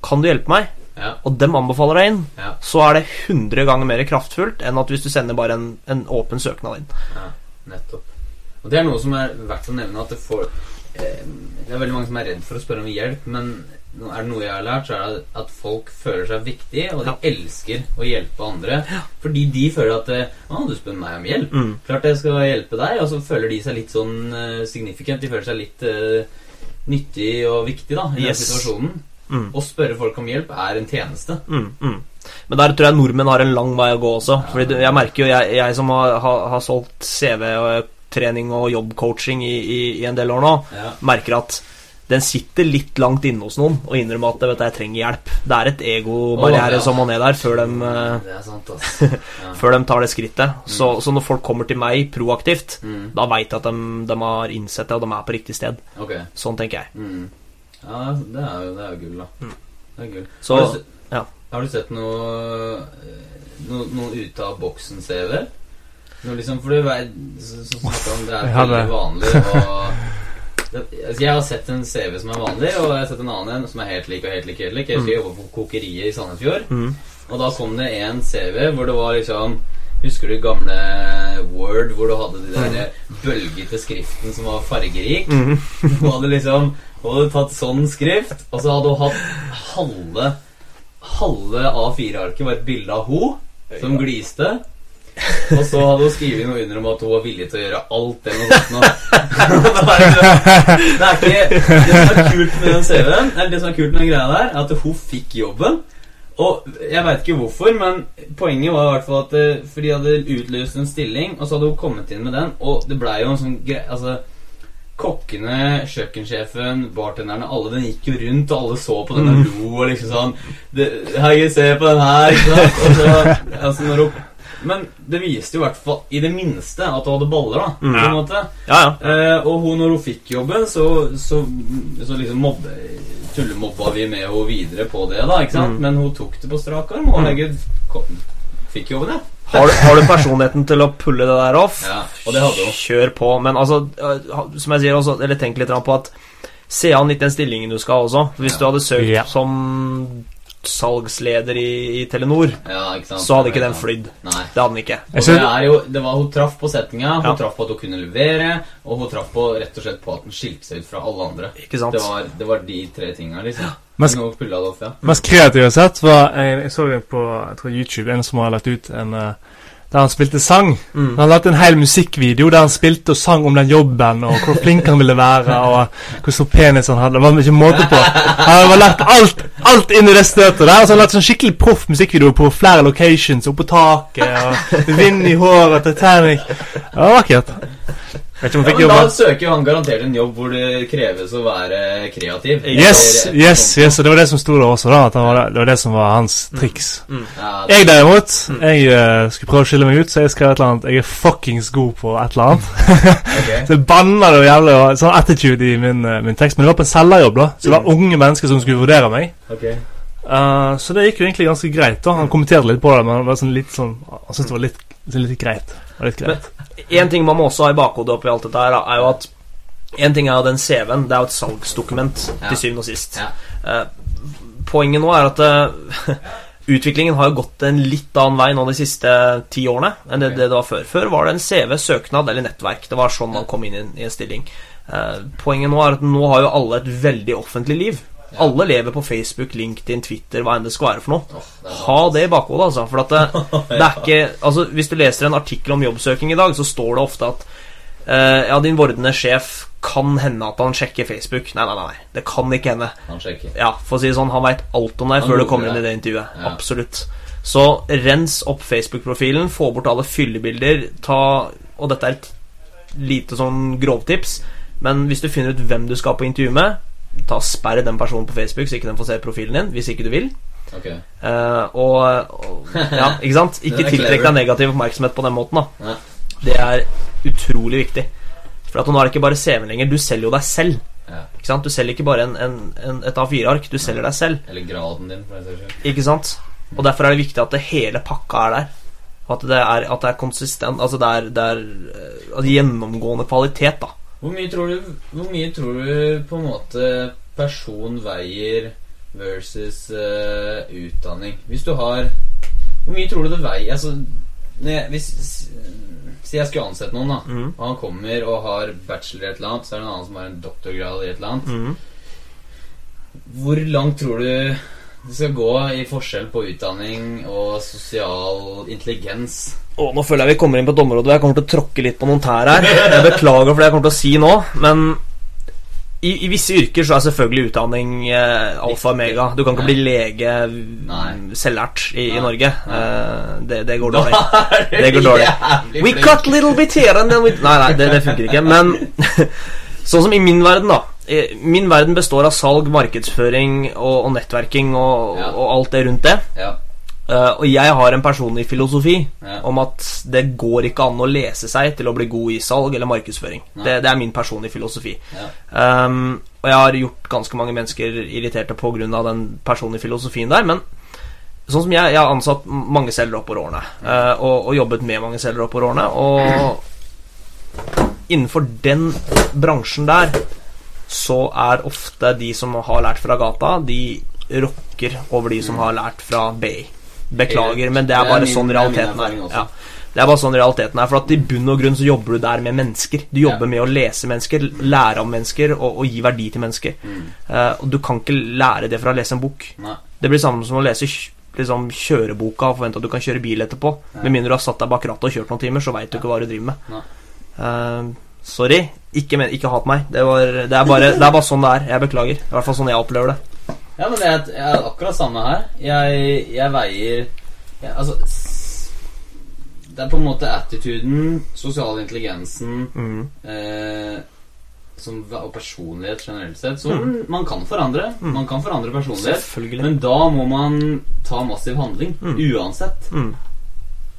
Kan du hjelpe meg? Ja. Og dem anbefaler deg inn. ja. Så er det 100 ganger mer kraftfullt enn at hvis du sender bare en, en åpen søknad inn. Ja, nettopp. Og det er noe som er verdt å nevne, at det får eh, Det er veldig mange som er redd for å spørre om hjelp, men er det noe jeg har lært, så er det at folk føler seg viktige, og de Ja. elsker å hjelpe andre. Fordi de føler at eh, Å, du spør meg om hjelp. Mm. Klart jeg skal hjelpe deg. Og så føler de seg litt sånn uh, significant. De føler seg litt uh, nyttig og viktig da i den situasjonen. Mm. Å spørre folk om hjelp er en tjeneste. Mm, mm. Men der tror jeg nordmenn har en lang vei å gå også. Fordi jeg merker jo, jeg, jeg som har, har, solgt CV-trening og jobbcoaching i, i, i en del år nå, Ja. merker at den sitter litt langt inne hos noen og innrømmer at vet jeg trenger hjelp. Det er et egobarriere oh, ja. som må ned der før de, eh, Det er sant, altså. Ja. før de tar det skrittet. Så, så når folk kommer til meg proaktivt, Mm. da veit jeg at de, de har innsett det, og de er på riktig sted. Okay. Sånn tenker jeg. Mm. Ja, det er jo, det er jo gull, da. Mm. Det er gull. Så- har, du, ja. har du sett noe no, noe ute av boksen-CV? Liksom, for du vet så, så om det er veldig vanlig å altså, Jeg har sett en CV som er vanlig, og jeg har sett en annen en som er helt lik og helt lik. helt lik Jeg husker jeg jobbet på Kokeriet i Sandefjord, Mm. og da kom det en CV hvor det var liksom Husker du gamle Word, hvor du hadde de der bølgete skriften som var fargerik? Mm. Hun hadde liksom Hun hadde tatt sånn skrift, og så hadde hun hatt halve Halve A4-arket var et bilde av hun som gliste. Og så hadde hun skrevet noe under om at hun var villig til å gjøre alt eller noe sånt. det, er liksom, det er ikke Det som er kult med den CV-en, eller det som er kult med den greia der, er at hun fikk jobben. Og jeg veit ikke hvorfor, men poenget var i hvert fall at det, For de hadde utløst en stilling, og så hadde hun kommet inn med den, og det blei jo en sånn greie Altså Kokkene, kjøkkensjefen, bartenderne, alle den gikk jo rundt, og alle så på den og lo og liksom sånn det, Hei, se på den her? Og så, altså når hun Men det viste jo i hvert fall i det minste at hun hadde baller, da. Mm. På en måte. Ja, ja. Eh, og hun, når hun fikk jobben, så, så, så liksom mobbe, tullemobba vi med henne videre på det, da. ikke sant? Mm. Men hun tok det på strak arm, og herregud, kom, fikk jobben, ja. Har, du- har du personligheten til å pulle det der off? ja. Og det hadde hun. Kjør på. Men altså, som jeg sier også, eller tenk litt på at Se an litt den stillingen du skal ha også. Hvis Ja. du hadde søkt Ja. som salgsleder i, i Telenor, Ja, ikke sant? så hadde ikke den flydd. Nei. Det hadde den ikke. Det er jo, det var, hun traff på setninga, hun Ja. traff på at hun kunne levere, og hun traff på rett og slett på at den skilte seg ut fra alle andre. Ikke sant? Det var, det var de tre tinga, liksom. Off, ja. mest kreative jeg har sett, var Jeg, jeg så på jeg tror YouTube, en som har lagt ut en eh, der han spilte sang. Mm. Han lagde en hel musikkvideo der han spilte og sang om den jobben, og hvor flink han ville være, og hvor stor penis han hadde. Det var ikke måte på. Han har lagt alt alt inn i det støtet der. Og så har han lagde sånn skikkelig proff musikkvideo på flere locations, oppå taket, og vind i håret, Titanic. Det var vakkert. Vet ikke om Ja, men da søker jo han garantert en jobb hvor det kreves å være kreativ. Yes, yes, yes, yes, og det var det som sto der også, da. At han var, det var det som var hans triks. Ja, det, Jeg derimot, jeg uh, skulle prøve å skille meg ut, så jeg skrev et eller annet Jeg er fuckings god på et eller annet. okay. Så jeg banna det jævlig og sånn attitude i min, uh, min tekst. Men det var på en selgerjobb, da. Så det var unge mennesker som skulle vurdere meg. Okay. Uh, så det gikk jo egentlig ganske greit. da Han kommenterte litt på det, men det var sånn litt sånn han syntes det var litt, litt greit. Det var litt greit. En ting man må også ha i bakhodet oppi alt dette her, er jo at En ting er jo den CV-en. Det er jo et salgsdokument Ja. til syvende og sist. Ja. Eh, poenget nå er at eh, utviklingen har jo gått en litt annen vei nå de siste ti årene enn det, det det var før. Før var det en CV, søknad eller nettverk. Det var sånn man kom inn i en, i en stilling. Eh, poenget nå er at nå har jo alle et veldig offentlig liv. Ja. Alle lever på Facebook, LinkedIn, Twitter, hva enn det skal være for noe. Det Ha det i bakhodet, altså. For at det, det er ikke Altså, hvis du leser en artikkel om jobbsøking i dag, så står det ofte at uh, ja, din vordende sjef kan hende at han sjekker Facebook. Nei, nei, nei. Det kan ikke hende. Han sjekker. Ja, for å si det sånn, han veit alt om deg Han før du kommer inn i det intervjuet. Ja. Absolutt. Så rens opp Facebook-profilen, få bort alle fyllebilder, ta Og dette er et lite sånn grovtips, men hvis du finner ut hvem du skal på intervju med, ta sperre den personen på Facebook, så ikke den får se profilen din, hvis ikke du vil. Okay. Uh, og, og Ja, ikke sant? Ikke tiltrekk deg negativ oppmerksomhet på den måten, da. Ja. Det er utrolig viktig. For at nå er det ikke bare CV-en lenger, du selger jo deg selv. Ja. Ikke sant? Du selger ikke bare en, en, en, et A4-ark, du selger deg selv. Eller graden din. Ikke sant? Og derfor er det viktig at det hele pakka er der. Og at det er, at det er konsistent. Altså det er, det er eh, altså gjennomgående kvalitet, da. Hvor mye tror du mye tror du på en måte person veier versus uh, utdanning? Hvis du har Hvor mye tror du det veier Altså jeg, hvis, Si jeg skulle ansette noen, da. mm. Og han kommer og har bachelor i et eller annet, så er det en annen som har en doktorgrad i et eller annet. Mm. Hvor langt tror du det skal gå i forskjell på utdanning og sosial intelligens? Å, nå føler jeg vi kommer inn på et område hvor jeg kommer til å tråkke litt på noen tær her. Jeg beklager for det jeg kommer til å si nå, men i, i visse yrker så er selvfølgelig utdanning eh, alfa og omega. Du kan ikke bli lege Nei. selvlært i, i Norge. Eh, det, det går dårlig. Det går dårlig. We cut little bit here and then we Nei, nei, det, det funker ikke. Men sånn som i min verden, da. Eh, Min verden består av salg, markedsføring og, og nettverking og, Ja. og alt det rundt det. Ja, Uh, og jeg har en personlig filosofi Ja. om at det går ikke an å lese seg til å bli god i salg eller markedsføring. Det, det er min personlige filosofi. ja, Um, og jeg har gjort ganske mange mennesker irriterte pga. den personlige filosofien der. Men sånn som jeg, jeg har ansatt mange selgere oppover årene. uh, og, og jobbet med mange selgere oppover årene. Og innenfor den bransjen der så er ofte de som har lært fra gata, de rocker over de som har lært fra BI. Beklager, men det er bare sånn realiteten er. Ja. Det er bare sånn realiteten er. For at i bunn og grunn så jobber du der med mennesker. Du jobber med å lese mennesker, lære om mennesker og, og gi verdi til mennesker. Eh, og du kan ikke lære det fra å lese en bok. Det blir samme som å lese liksom, kjøreboka og forvente at du kan kjøre bil etterpå. Med mindre du har satt deg bak rattet og kjørt noen timer, så veit du ikke hva du driver med. Nei. Sorry. Ikke, men, ikke hat meg. Det, var, det, er bare, det er bare sånn det er. Jeg beklager. I hvert fall sånn jeg opplever det. Ja, men det er, jeg er akkurat samme her. Jeg, jeg veier jeg, Altså Det er på en måte attituden, sosial intelligensen Mm. eh, som, og personlighet generelt sett. Som man kan forandre. Man kan forandre personlighet. Men da må man ta massiv handling. Mm. Uansett.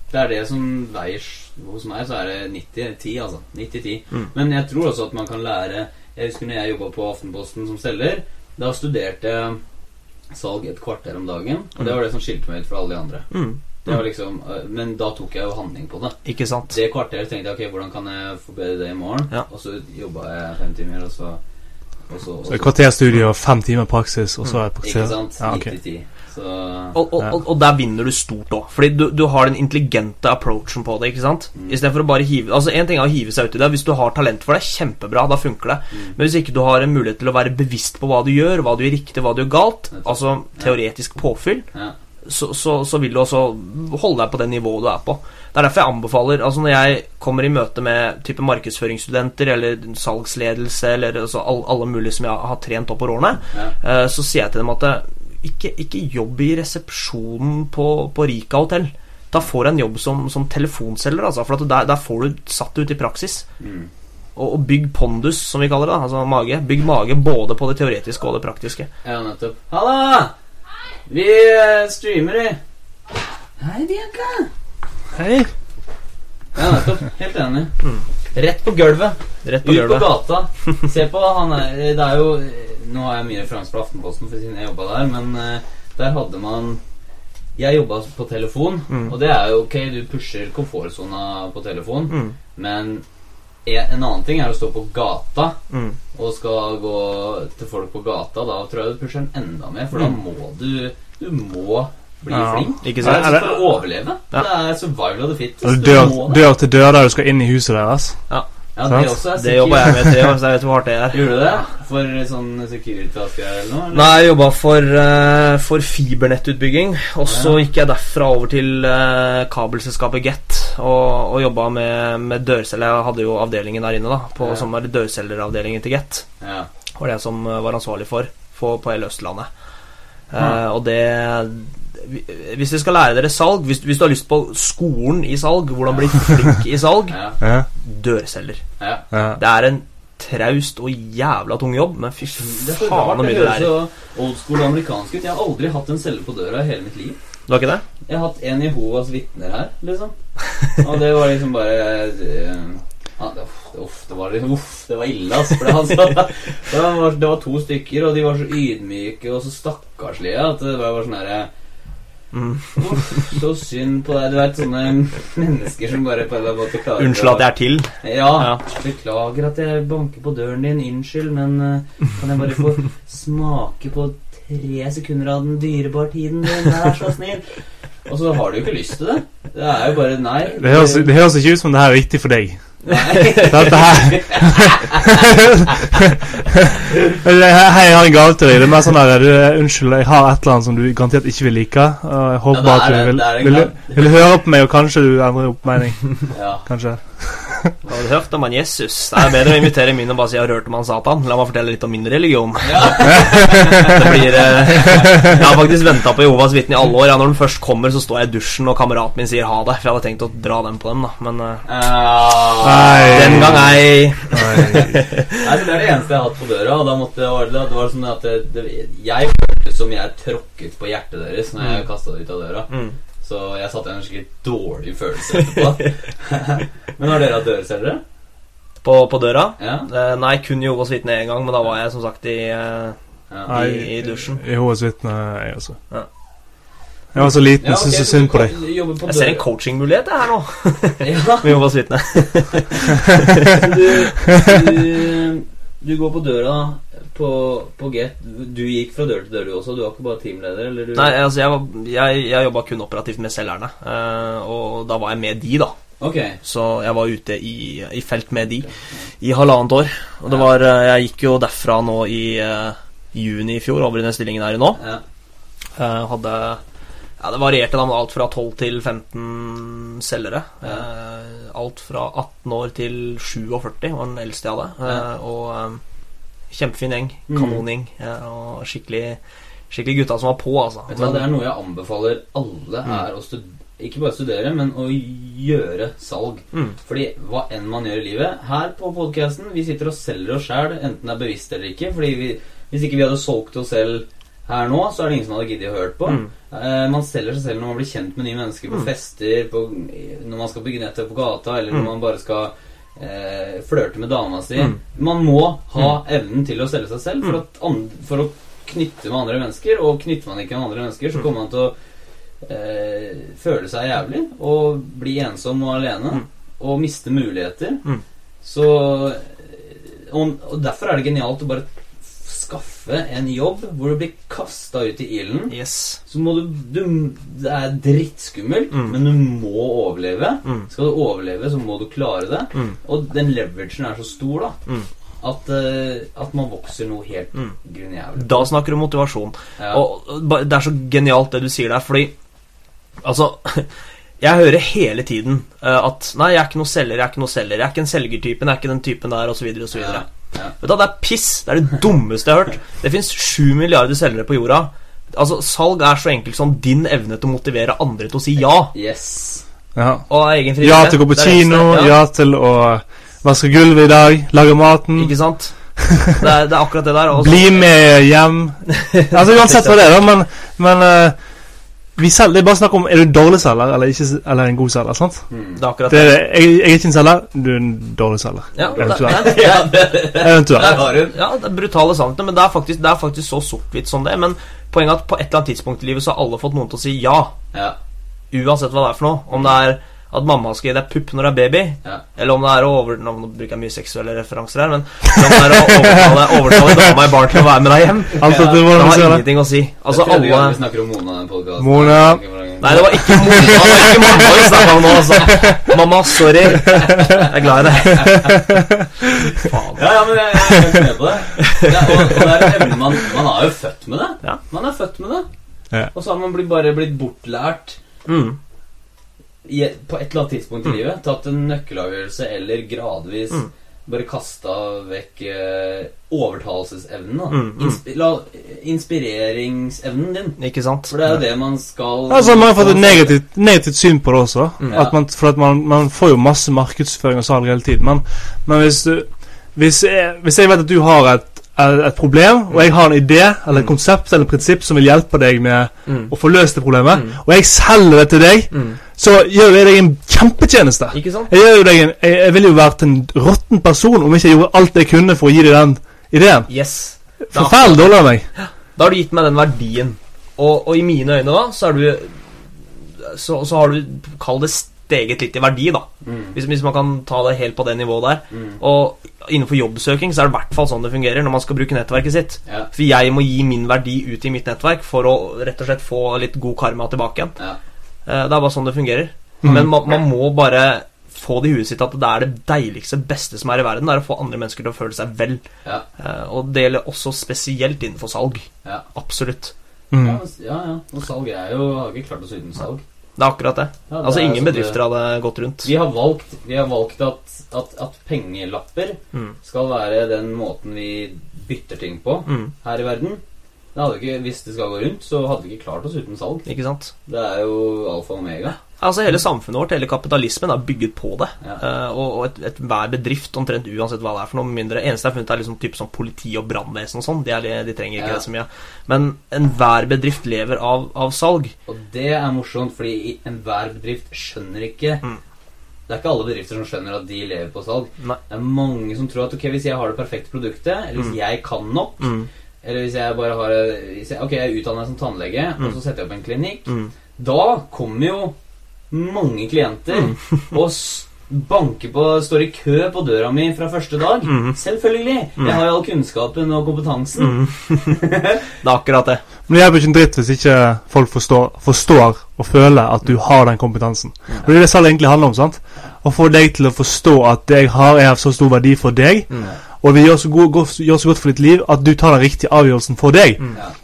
Mm. det er det som veier Hos meg så er det 90-10, altså. 90-10. Mm. Men jeg tror også at man kan lære Jeg husker når jeg jobba på Aftenposten som selger. Da studerte jeg salg et kvarter om dagen. Og det var det som skilte meg ut fra alle de andre. Mm. Det var liksom, øh, men da tok jeg jo handling på det. Ikke sant? Det kvarteret tenkte jeg ok, hvordan kan jeg forbedre det i morgen? Ja. Og så jobba jeg fem timer, og så og så, og Så et kvarterstudie og fem timer praksis, og så er det praksis. Ikke sant? Ja, okay. 90-10. Så Og, og, Ja. og, og der vinner du stort òg. Fordi du, du har den intelligente approachen på det. ikke sant? Mm. Istedenfor å bare hive Altså En ting er å hive seg uti det. Hvis du har talent for det, kjempebra, da funker det. Mm. Men hvis ikke du har en mulighet til å være bevisst på hva du gjør, hva du gjør riktig, hva du gjør galt, altså teoretisk påfyll, ja. Så, så, så vil du også holde deg på det nivået du er på. Det er derfor jeg anbefaler Altså Når jeg kommer i møte med type markedsføringsstudenter eller salgsledelse eller altså all, alle mulige som jeg har trent opp over årene, ja. eh, så sier jeg til dem at eh, ikke, ikke jobb i resepsjonen på, på Rika hotell. Da får du en jobb som, som telefonselger, altså, for der, der får du satt det ut i praksis. Mm. Og, og bygg pondus, som vi kaller det. Altså mage. Bygg mage både på det teoretiske og det praktiske. Ja, nettopp. Halla! Vi eh, streamer, vi. Hei, Bianca. Hei. Ja, nettopp. Helt enig. Mm. Rett på gulvet. Rett på Ut på gata. Se på han er Det er jo Nå har jeg mye referanse på Aftenposten, for siden jeg jobba der, men eh, der hadde man Jeg jobba på telefon, Mm. og det er jo ok, du pusher komfortsona på telefon, Mm. men en en annen ting er å stå på gata Mm. og skal gå til folk på gata. Da tror jeg du pusher den enda mer, for da Mm. må du Du må bli Ja. flink. Ikke Det sant? er altså for å overleve. Ja. Det er survival of the fittest. Altså, Du dør, dør til dør der du skal inn i huset deres. Ja, Sant? det også er Det jobba jeg med i tre år, så jeg vet hvor hardt det er. Gjorde du det? For sånn Securitas-greier eller noe? eller? Nei, jeg jobba for, uh, for fibernettutbygging. Og så Ja. gikk jeg derfra over til uh, kabelselskapet Get og, og jobba med, med dørceller. Jeg hadde jo avdelingen der inne, da, på, Ja. som var dørselgeravdelingen til Get. Ja. var det som eh, var ansvarlig for, for på hele Østlandet. Ja. Eh, og det Hvis dere skal lære dere salg hvis, hvis du har lyst på skolen i salg, hvordan bli flink i salg, Ja. Dørselger. ja. ja. Det er en traust og jævla tung jobb, men fy Det er faen så mye Det det er. så old school amerikansk ut. Jeg har aldri hatt en selger på døra i hele mitt liv. Du har ikke det? Jeg har hatt en Jehovas vitner her, liksom. Og det var liksom bare eh, ja, det, uff, det- det var liksom Uff, det var ille, altså. For det, han sa, det, var, det var to stykker, og de var så ydmyke og så stakkarslige at det var bare sånn herre Mm. Uff, så synd på deg. Du vet sånne mennesker som bare på en måte klarer Unnskyld at jeg er til. Ja, Ja. beklager at jeg banker på døren din. Unnskyld, men uh, kan jeg bare få smake på tre sekunder av den dyrebare tiden din? Vær så snill. Og så har du jo ikke lyst til det. Det er jo bare nei. Det høres, det høres ikke ut som det her er viktig for deg. Dette her Hei, jeg har en gave til deg. Det er mer sånn der du, Unnskyld, jeg har et eller annet som du garantert ikke vil like. Og jeg håper Ja, at du vil, vil, vil, vil, høre på meg, og kanskje du endrer oppmening. Ja. Kanskje. Har du hørt om han Jesus? Det er bedre å invitere min og bare si 'jeg har hørt om han Satan'. La meg fortelle litt om min religion. ja. Det blir eh, Jeg har faktisk venta på Jehovas vitne i alle år. Ja, når den først kommer, så står jeg i dusjen, og kameraten min sier ha det. For jeg hadde tenkt å dra den på dem, da. Men eh. Nei. den gang ei. Nei, så Det er det eneste jeg har hatt på døra. Og da måtte det, var det, det var sånn at det, det, Jeg følte som jeg tråkket på hjertet deres når jeg kasta det ut av døra. Mm. Så jeg satt igjen en skikkelig dårlig følelse etterpå. Men har dere hatt dørselgere? På, på døra. Ja? Eh, nei, kun Jehovas vitne én gang, men da var jeg som sagt i eh, ja. I- i dusjen. Jehovas vitne, jeg også. Ja. Jeg var så liten, Ja, jeg syns så synd på deg. på Jeg ser en coachingmulighet her nå, Ja, med Jehovas vitne. så du, du, du går på døra på, på Get. Du gikk fra dør til dør, du også? Du var ikke bare teamleder? Eller du? Nei, altså, jeg, var- jeg, jeg jobba kun operativt med selgerne, eh, og da var jeg med de, da. Ok. Så jeg var ute i, i felt med de i halvannet år. Og det var eh, Jeg gikk jo derfra nå i eh, juni i fjor, over i den stillingen her nå. Ja. Hadde ja, Det varierte da med alt fra 12 til 15 selgere. Eh, alt fra 18 år til 47 var den eldste jeg hadde. Eh, Ja. og eh, kjempefin gjeng. Mm. Kanongjeng. eh, og skikkelig Skikkelig gutta som var på, altså. Vet du hva, Det er noe jeg anbefaler alle, Mm. er å studere ikke bare studere, men å gjøre salg. Mm. Fordi hva enn man gjør i livet Her på podcasten, vi sitter og selger oss sjæl, enten det er bevisst eller ikke. Fordi vi, Hvis ikke vi hadde solgt oss selv her nå, så er det ingen som hadde giddet å høre på. Mm. Eh, man selger seg selv når man blir kjent med nye mennesker på Mm. fester, på, når man skal bygge nettet på gata, eller når Mm. man bare skal eh, flørte med dama si. Mm. Man må ha evnen til å selge seg selv for, at an, for å knytte med andre mennesker. Og knytter man ikke med andre mennesker, så Mm. kommer man til å eh, føle seg jævlig og bli ensom og alene. Mm. Og miste muligheter. Mm. Så og, og derfor er det genialt å bare skaffe en jobb hvor du blir kasta ut i ilden. Yes. Så må du, du Det er drittskummelt, Mm. men du må overleve. Mm. Skal du overleve, så må du klare det. Mm. Og den leveragen er så stor, da, Mm. at, uh, at man vokser noe helt Mm. grunnjævlig. Da snakker du motivasjon. Ja. Og og det er så genialt det du sier der, fordi Altså Jeg hører hele tiden uh, at Nei, jeg er ikke noe selger, jeg er ikke noe selger. Jeg er ikke en selgertypen, jeg er ikke den typen der, osv., osv. Ja. Ja. Vet du Det er piss. Det er det dummeste jeg har hørt. Det fins sju milliarder selgere på jorda. Altså, Salg er så enkelt som din evne til å motivere andre til å si ja. Yes. Ja. Og egen Ja til å gå på kino, ja. ja til å vaske gulvet i dag, lage maten, Ikke sant? Det er, det er akkurat det der. Også. bli med hjem. Altså Uansett hva det er, da, men, men eh, vi selger, det er bare snakk om er du en dårlig selger eller, ikke, eller en god selger. sant? Mm. Det er akkurat Det det. er, det. jeg, jeg er ikke en selger, du er en dårlig selger. Ja, det, Eventuelt. det, Eventuelt. har du. Ja, det er brutale sannheter, men det er faktisk, det er faktisk så sort-hvitt som det. Men poenget er at på et eller annet tidspunkt i livet så har alle fått noen til å si ja. Ja. Uansett hva det er for noe. Om det er at mamma skal gi deg pupp når du er baby, Ja. eller om det er å over... Nå bruker jeg mye seksuelle referanser her, men om det er å overtale, overtale dama i bar til å være med deg hjem. altså, etter Det har ingenting å si. Altså det alle vi snakker om Mona i den podcasten. Mona. Nei, det var ikke Mona det var ikke mamma vi snakka om nå, altså. Mamma, sorry. Jeg er glad i deg. Faen. Ja, ja, men jeg, jeg er helt med på det. Ja, og, og det er man Man er jo født med det. Ja. Man er født med det. Ja. Og så har man blitt, bare blitt bortlært Mm. I, på et eller annet tidspunkt i livet. Tatt en nøkkelavgjørelse eller gradvis Mm. bare kasta vekk eh, overtalelsesevnen. Da. Mm, mm. Inspi la, inspireringsevnen din. Ikke sant? For det er jo det man skal Altså, man har fått et negativt, negativt syn på det også. Mm. At man, for at man, man får jo masse markedsføring og salg hele tiden. Men, men hvis, du, hvis, jeg, hvis jeg vet at du har et, et problem, og jeg har en idé eller et Mm. konsept eller et prinsipp som vil hjelpe deg med Mm. å få løst det problemet, Mm. og jeg selger det til deg, Mm. så gjør jeg deg en kjempetjeneste. Ikke sant? Jeg, deg en, jeg, jeg ville jo vært en råtten person om ikke jeg gjorde alt jeg kunne for å gi deg den ideen. Yes. Forferdelig dårlig av meg. Da har du gitt meg den verdien. Og, og i mine øyne da, så er du Så, så har du Kall det steget litt i verdi, da. Mm. Hvis, hvis man kan ta det helt på det nivået der. Mm. Og innenfor jobbsøking så er det i hvert fall sånn det fungerer når man skal bruke nettverket sitt. Ja. For jeg må gi min verdi ut i mitt nettverk for å rett og slett få litt god karma tilbake igjen. Ja. Eh, Det er bare sånn det fungerer. Mm. Men man, man må bare få det i huet sitt at det er det deiligste, beste som er i verden. Det er å få andre mennesker til å føle seg vel. Ja. Eh, Og det gjelder også spesielt innenfor salg. Ja. Absolutt. Mm. Ja, ja, ja. Og salg er jo Har ikke klart oss uten salg. Det er akkurat det. Ja, det Altså Ingen det- bedrifter hadde gått rundt. Vi har valgt, vi har valgt at, at, at pengelapper Mm. skal være den måten vi bytter ting på Mm. her i verden. Det ikke, hvis det skal gå rundt, så hadde vi ikke klart oss uten salg. Ikke sant? Det er jo alfa og omega. Altså Hele samfunnet vårt, hele kapitalismen, er bygget på det. Ja. Uh, og og et, et, hver bedrift, omtrent uansett hva det er for noe mindre Eneste jeg har funnet, er liksom typ sånn politi og brannvesen og sånn. De, de trenger ikke Ja. det så mye. Men enhver bedrift lever av, av salg. Og det er morsomt, fordi enhver bedrift skjønner ikke Mm. Det er ikke alle bedrifter som skjønner at de lever på salg. Nei. Det er mange som tror at ok, hvis jeg har det perfekte produktet, eller hvis Mm. jeg kan nok, Mm. eller hvis jeg bare har jeg, Ok, jeg utdanner meg som tannlege, og Mm. så setter jeg opp en klinikk. Mm. Da kommer jo mange klienter Mm. og banker på Står i kø på døra mi fra første dag. Mm. Selvfølgelig! Mm. Jeg har jo all kunnskapen og kompetansen. Mm. det er akkurat det. Men det hjelper ikke en dritt hvis ikke folk forstår, forstår og føler at du har den kompetansen. Og Det er det salg egentlig handler om. sant? Å få deg til å forstå at det jeg har, er av så stor verdi for deg, Mm. og det gjør så, god, gjør så godt for ditt liv at du tar den riktige avgjørelsen for deg.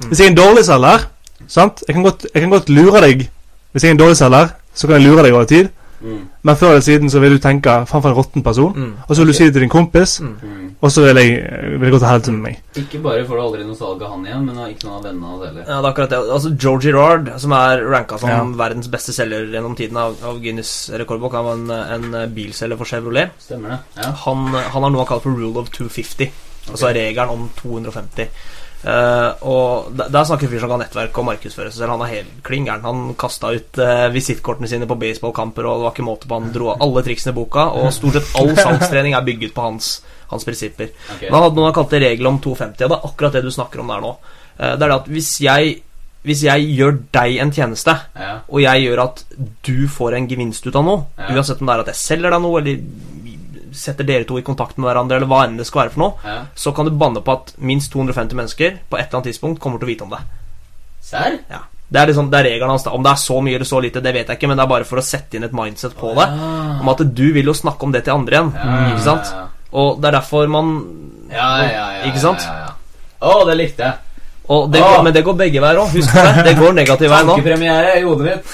Hvis jeg er en dårlig selger sant? Jeg, kan godt, jeg kan godt lure deg Hvis jeg er en dårlig selger, så kan jeg lure deg over tid. Mm. Men før eller siden så vil du tenke faen for en råtten person. Mm. Og så vil du si det til din kompis, Mm. Og så vil jeg, vil jeg gå til helvete med meg. Ikke bare får du aldri noe salg av han igjen, men ikke noen av vennene hans heller. Ja, det er akkurat det. Altså Georgie Girard, som er ranka som Ja. verdens beste selger gjennom tiden av, av Guinness rekordbok, han var en, en bilselger for Chevrolet. Stemmer det? Ja. Han, han har noe han kaller for rule of 250. Altså regelen om 250. Eh, og der, der snakker en fyr som kan nettverke og markedsføre seg selv. Han er helt klin gæren. Han kasta ut uh, visittkortene sine på baseballkamper, og det var ikke måte på. Han dro alle triksene i boka, og stort sett all salgstrening er bygget på hans, hans prinsipper. Okay. Men han hadde noe han kalte regel om 250, og det er akkurat det du snakker om der nå. Uh, det er det at hvis jeg, hvis jeg gjør deg en tjeneste, Ja. og jeg gjør at du får en gevinst ut av noe, Ja. uansett om det er at jeg selger deg noe, eller setter dere to i kontakt med hverandre, eller hva enn det skal være for noe, ja. så kan du banne på at minst 250 mennesker på et eller annet tidspunkt kommer til å vite om det. Serr? Ja. Det er, liksom, det er regelen hans. Om det er så mye eller så lite, det vet jeg ikke, men det er bare for å sette inn et mindset på det. Om at du vil jo snakke om det til andre igjen. Ja, Ikke sant? Og det er derfor man Ja, ja, ja, Ikke sant? Ja, ja, ja. Å, det likte jeg. Det Ah. går, Men det går begge veier òg. Husk det. Det går negativ vei nå. Tankepremiere i hodet mitt.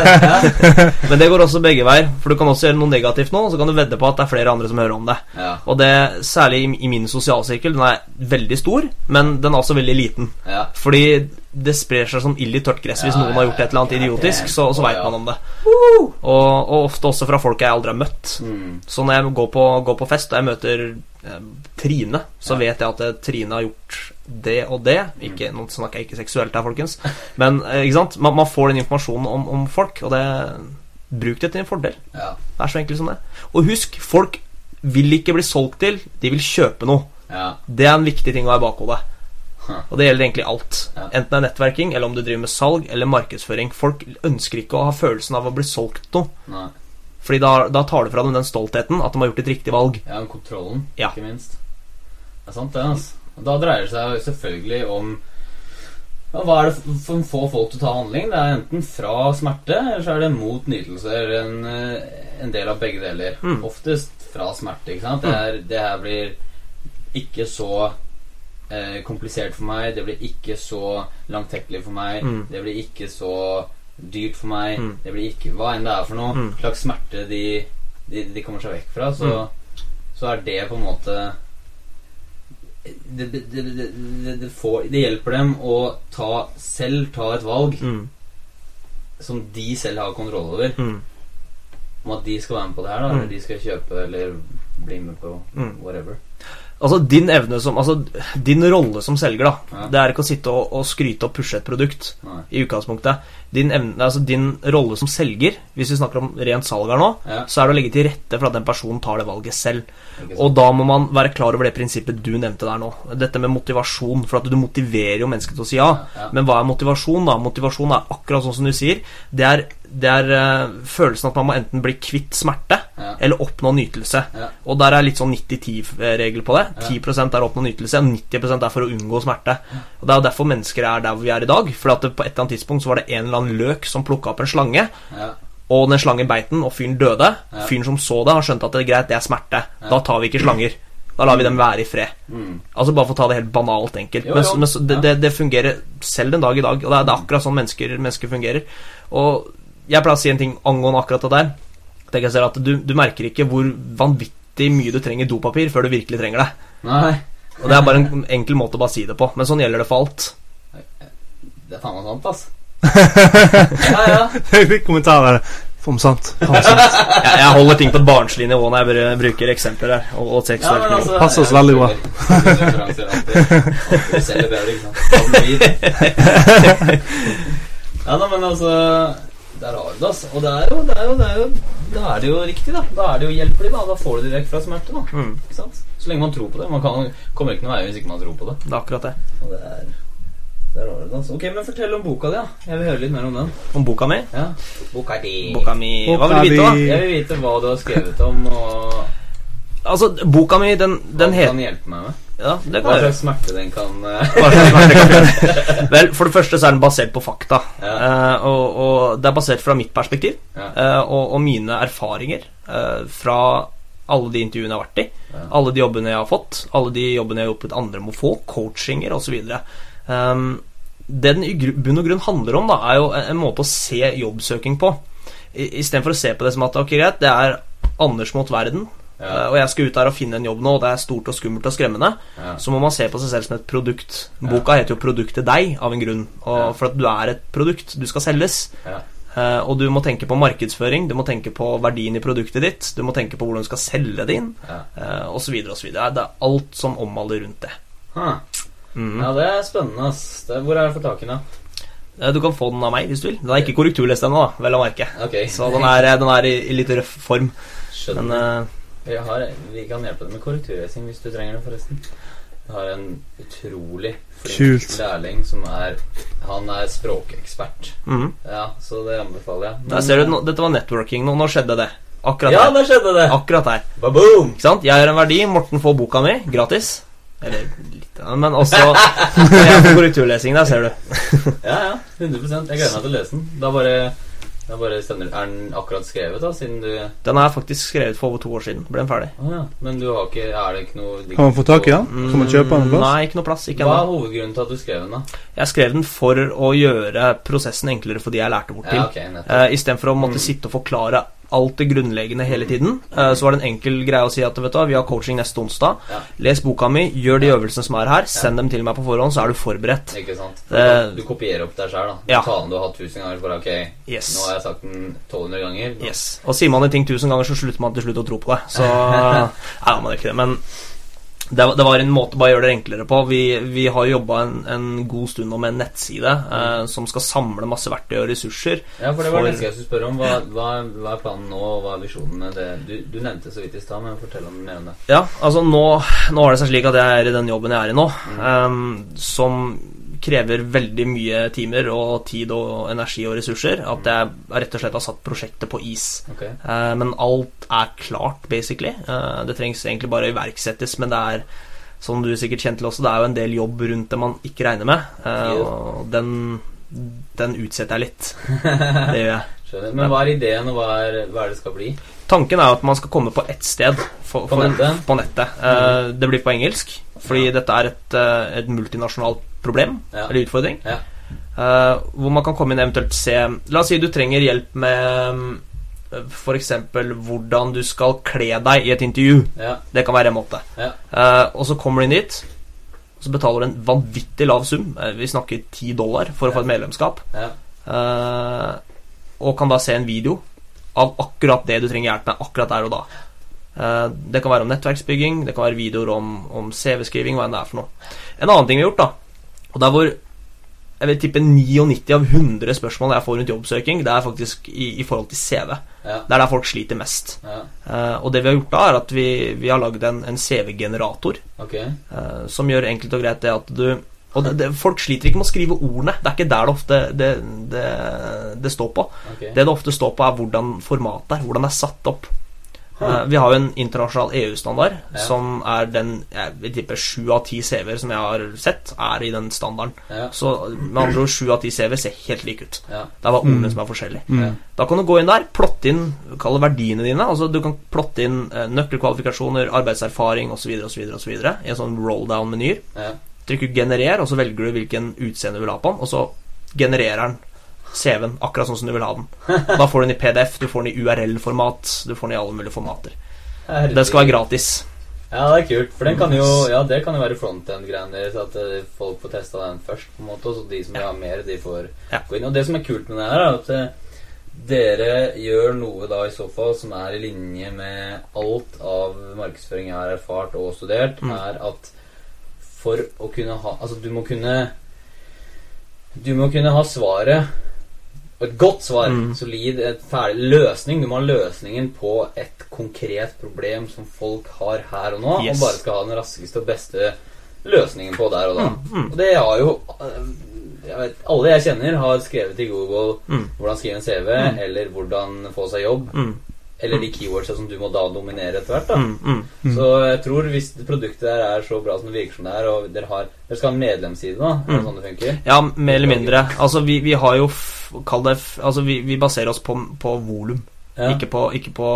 Men det går også begge veier. For du kan også gjøre noe negativt nå, og så kan du vedde på at det er flere andre som hører om det. Ja. Og det, særlig i, i min sosialsirkel, den er veldig stor, men den er også veldig liten. ja. Fordi det sprer seg som ild i tørt gress hvis Ja, noen har gjort et eller annet idiotisk, så, så veit man om det. Og, og ofte også fra folk jeg aldri har møtt. Mm. Så når jeg går på, går på fest og jeg møter eh, Trine, så vet jeg at Trine har gjort det og det. Ikke, nå snakker jeg ikke seksuelt her, folkens. Men eh, ikke? Man, man får den informasjonen om, om folk, og det Bruk det til en fordel. Ja. Det er så enkelt som det. Og husk, folk vil ikke bli solgt til, de vil kjøpe noe. Ja. Det er en viktig ting å ha i bakhodet. Og det gjelder egentlig alt. Enten det er nettverking, eller om du driver med salg eller markedsføring. Folk ønsker ikke å ha følelsen av å bli solgt noe. Nei. Fordi da, da tar du fra dem den stoltheten at de har gjort et riktig valg. Ja, kontrollen, Ja. ikke minst. Det er sant, det. altså. Da dreier det seg selvfølgelig om ja, Hva er det som får folk til å ta handling? Det er enten fra smerte, eller så er det mot nytelse. Eller en, eh, en del av begge deler. Mm. Oftest fra smerte. ikke sant? Det, er, det her blir ikke så eh, komplisert for meg. Det blir ikke så langtekkelig for meg. Mm. Det blir ikke så dyrt for meg. Mm. Det blir ikke Hva enn det er for noe Mm. slags smerte de, de, de kommer seg vekk fra, så, så er det på en måte det, det, får, det hjelper dem å ta, selv ta et valg Mm. som de selv har kontroll over. Mm. Om at de skal være med på det her, da, Mm. eller de skal kjøpe eller bli med på Mm. whatever. Altså din evne som Altså din rolle som selger, da. Ja. Det er ikke å sitte og, og skryte og pushe et produkt Nei. i utgangspunktet. Din, evne, altså din rolle som selger, hvis vi snakker om rent salg her nå, Ja. så er det å legge til rette for at den personen tar det valget selv. Og da må man være klar over det prinsippet du nevnte der nå. Dette med motivasjon. For at du motiverer jo mennesket til å si ja. Ja. Men hva er motivasjon, da? Motivasjon er akkurat sånn som du sier. Det er, det er uh, følelsen at man må enten bli kvitt smerte Ja. eller oppnå nytelse. Ja. Og der er litt sånn 90-10-regel på det. Ja. 10 er å oppnå nytelse, og 90 er for å unngå smerte. Og Det er jo derfor mennesker er der hvor vi er i dag. For at det, på et eller annet tidspunkt så var det en eller annen løk som plukka opp en slange. Ja. Og den slangen beit den, og fyren døde. Fyren som så det, har skjønt at det er greit, det er smerte. Da tar vi ikke slanger. Da lar vi dem være i fred. Mm. Altså Bare for å ta det helt banalt enkelt. Jo, Men, jo. men men det, det, det fungerer selv den dag i dag. Og det er, det er akkurat sånn mennesker, mennesker fungerer. Og jeg pleier å si en ting angående akkurat det der. Tenk jeg ser at du, du merker ikke hvor vanvittig mye du trenger dopapir før du virkelig trenger det. Nei. Og det er bare en enkel måte å bare si det på. Men sånn gjelder det for alt. Det er faen meg sant, ass. ja, ja. Jeg fikk kommentarer om sant. Faen, sant. Jeg, jeg holder ting på et barnslig nivå når jeg bruker eksempler her. Og, og Ja, seksuelt men altså, Pass oss veldig bra. Ja da, men altså Der har du det, altså. Og det er jo, det er jo, det er jo Da er det jo riktig, da. Da er det jo hjelpelig, da. Da får du det vekk fra smerte, da. Mm, Ikke sant? Så lenge man tror på det. Man kan, kommer ikke noen vei hvis ikke man tror på det. det er akkurat det. Og det er Der har du det, altså. Ok, men fortell om boka di, da. Jeg vil høre litt mer om den. Om boka mi. Ja. Boka di. Boka mi Hva vil du vite, da? Jeg vil vite hva du har skrevet om, og Altså, boka mi, den, den du Hva kan hjelpe meg med. Ja, det kan Hva slags smerte den kan eh, kan? Vel, for det første så er den basert på fakta. Ja. Uh, og, og det er basert fra mitt perspektiv Ja. eh, og, og mine erfaringer uh, fra alle de intervjuene jeg har vært i. Ja. Alle de jobbene jeg har fått, alle de jobbene jeg har hjulpet andre med å få, coachinger osv. Um, det den i bunn og grunn handler om, da, er jo en, en måte å se jobbsøking på. Istedenfor å se på det som at ok, greit, det er Anders mot verden, Ja. eh, og jeg skal ut der og finne en jobb nå, og det er stort og skummelt og skremmende Ja. så må man se på seg selv som et produkt. Boka heter jo 'Produktet deg' av en grunn. Og. For at du er et produkt. Du skal selges. Ja. Eh, og du må tenke på markedsføring, du må tenke på verdien i produktet ditt, du må tenke på hvordan du skal selge det inn, Ja. uh, osv. osv. Det er alt som omhandler rundt det. Huh. Mhm. Ja, det er spennende, ass. Det, hvor er det for få tak i den, da? Eh, Du kan få den av meg hvis du vil. Den er ikke korrekturlest ennå, vel å merke. Okay. Så den er, den er i, i litt røff form. Skjønner. Men eh, Jeg har, vi kan hjelpe deg med korrekturlesing hvis du trenger det, forresten. Vi har en utrolig flink Kult. lærling som er Han er språkekspert. Mm. Ja, så det anbefaler jeg. Der ser du, nå- Dette var networking. Nå, nå skjedde det. Akkurat Ja, her. der skjedde det! Akkurat her. Baboom! Ikke sant? Jeg har en verdi, Morten får boka mi gratis. Eller litt, ja, men også Jeg får korrekturlesing der, ser du. Ja, ja. 100 Jeg gleder meg til å lese den. Da bare, da bare sender Er den akkurat skrevet, da, siden du Den er faktisk skrevet for over to år siden. Ble den ferdig. ja. Men du har ikke Er det ikke noe Kan man få tak i den? Kan man kjøpe den en Mm, plass? Nei, ikke noe plass. Ikke Hva er hovedgrunnen til at du skrev den, da? Jeg skrev den for å gjøre prosessen enklere for de jeg lærte bort til. Ja, okay. Uh, Istedenfor å måtte Mm. sitte og forklare alt det grunnleggende hele tiden, eh, så var det en enkel greie å si at vet du, vi har coaching neste onsdag. Ja. Les boka mi, gjør de øvelsene som er her, send dem til meg på forhånd, så er du forberedt. Ikke sant? Du, du kopierer opp deg sjøl, da. Du Ja. Talen du har hatt tusen ganger. Bare ok, Yes. nå har jeg sagt den 1200 ganger. Yes. Og sier man en ting tusen ganger, så slutter man til slutt å tro på det. Så Nei, man gjør ikke det. Men det, det var en måte bare å gjøre det enklere på. Vi, vi har jobba en, en god stund nå med en nettside eh, som skal samle masse verktøy og ressurser. Ja, for det var For- det jeg skulle spørre om. Hva, hva, hva er planen nå, og hva er visjonen med det? Du, du nevnte så vidt i stad, men fortell om mer om det. Ja, altså nå, nå er det seg slik at jeg er i den jobben jeg er i nå, eh, som krever veldig mye timer og tid og energi og ressurser. At jeg rett og slett har satt prosjektet på is. Okay. Uh, men alt er klart, basically. Uh, det trengs egentlig bare å iverksettes, men det er som du sikkert kjente til også, det er jo en del jobb rundt det man ikke regner med. Uh, og den, den utsetter jeg litt. Det gjør jeg. skjønner. Men hva er ideen, og hva er, hva er det skal bli? Tanken er at man skal komme på ett sted for, På nettet? På nettet. Eh, det blir på engelsk, fordi Ja. dette er et, eh, et multinasjonalt problem, Ja. eller utfordring. Ja. uh, hvor man kan komme inn og eventuelt se La oss si du trenger hjelp med f.eks. hvordan du skal kle deg i et intervju. Det kan være en måte. ja, Eh, og så kommer du inn dit, og så betaler du en vanvittig lav sum. Eh, vi snakker 10 dollar for å få et medlemskap. ja. Eh, og kan da se en video av akkurat det du trenger hjelp med akkurat der og da. Eh, det kan være om nettverksbygging, det kan være videoer om, om CV-skriving, hva enn det er for noe. En annen ting vi har gjort, da, og der hvor jeg vil tippe 99 av 100 spørsmål jeg får rundt jobbsøking, det er faktisk i, i forhold til CV. ja, Det er der folk sliter mest. ja. Uh, og det vi har gjort da, er at vi, vi har lagd en, en CV-generator okay. uh, som gjør enkelt og greit det at du og det, det, Folk sliter ikke med å skrive ordene. Det er ikke der det ofte det, det, det står på. Okay. Det det ofte står på, er hvordan formatet er. Hvordan det er satt opp. Eh, vi har jo en internasjonal EU-standard Ja. som er den Jeg vil tippe sju av ti CV-er som jeg har sett, er i den standarden. Ja, Så med andre ord, sju av ti CV ser helt like ut. ja, Det er bare ordene Mm. som er forskjellige. Mm. Da kan du gå inn der, plotte inn kall det verdiene dine. Altså Du kan plotte inn eh, nøkkelkvalifikasjoner, arbeidserfaring osv. osv. i en sånn roll-down-meny. ja. Trykker 'generer', og så velger du hvilken utseende du vil ha på den, og så genererer den CV-en akkurat sånn som du vil ha den. Da får du den i PDF, du får den i URL-format, du får den i alle mulige formater. Det skal være gratis. Ja, det er kult. For den kan jo Ja, det kan jo være frontend-greiene deres. At eh, folk får testa den først, på en måte. Og så de som vil ha mer, de får Ja. gå inn. Og det som er kult med det her, er at eh, dere gjør noe da i så fall som er i linje med alt av markedsføring jeg har erfart og studert, Mm. er at for å kunne ha Altså, du må kunne Du må kunne ha svaret et godt svar, Mm. solid, et ferdig løsning. Du må ha løsningen på et konkret problem som folk har her og nå, Yes. og bare skal ha den raskeste og beste løsningen på der og da. Mm, mm. Og det har jo øh, jeg vet, Alle jeg kjenner, har skrevet i Google Mm. hvordan skrive en CV, Mm. eller hvordan få seg jobb, Mm. Eller de keywordsa som du må da dominere etter hvert. da Mm. Mm. Mm. Så jeg tror hvis produktet der er så bra som det virker som det er, og dere, har, dere skal ha en medlemsside, da, er det Mm. sånn det funker? Ja, mer eller mindre. Altså, vi, vi har jo Kall det Altså, vi, vi baserer oss på, på volum, Ja. ikke, på, ikke på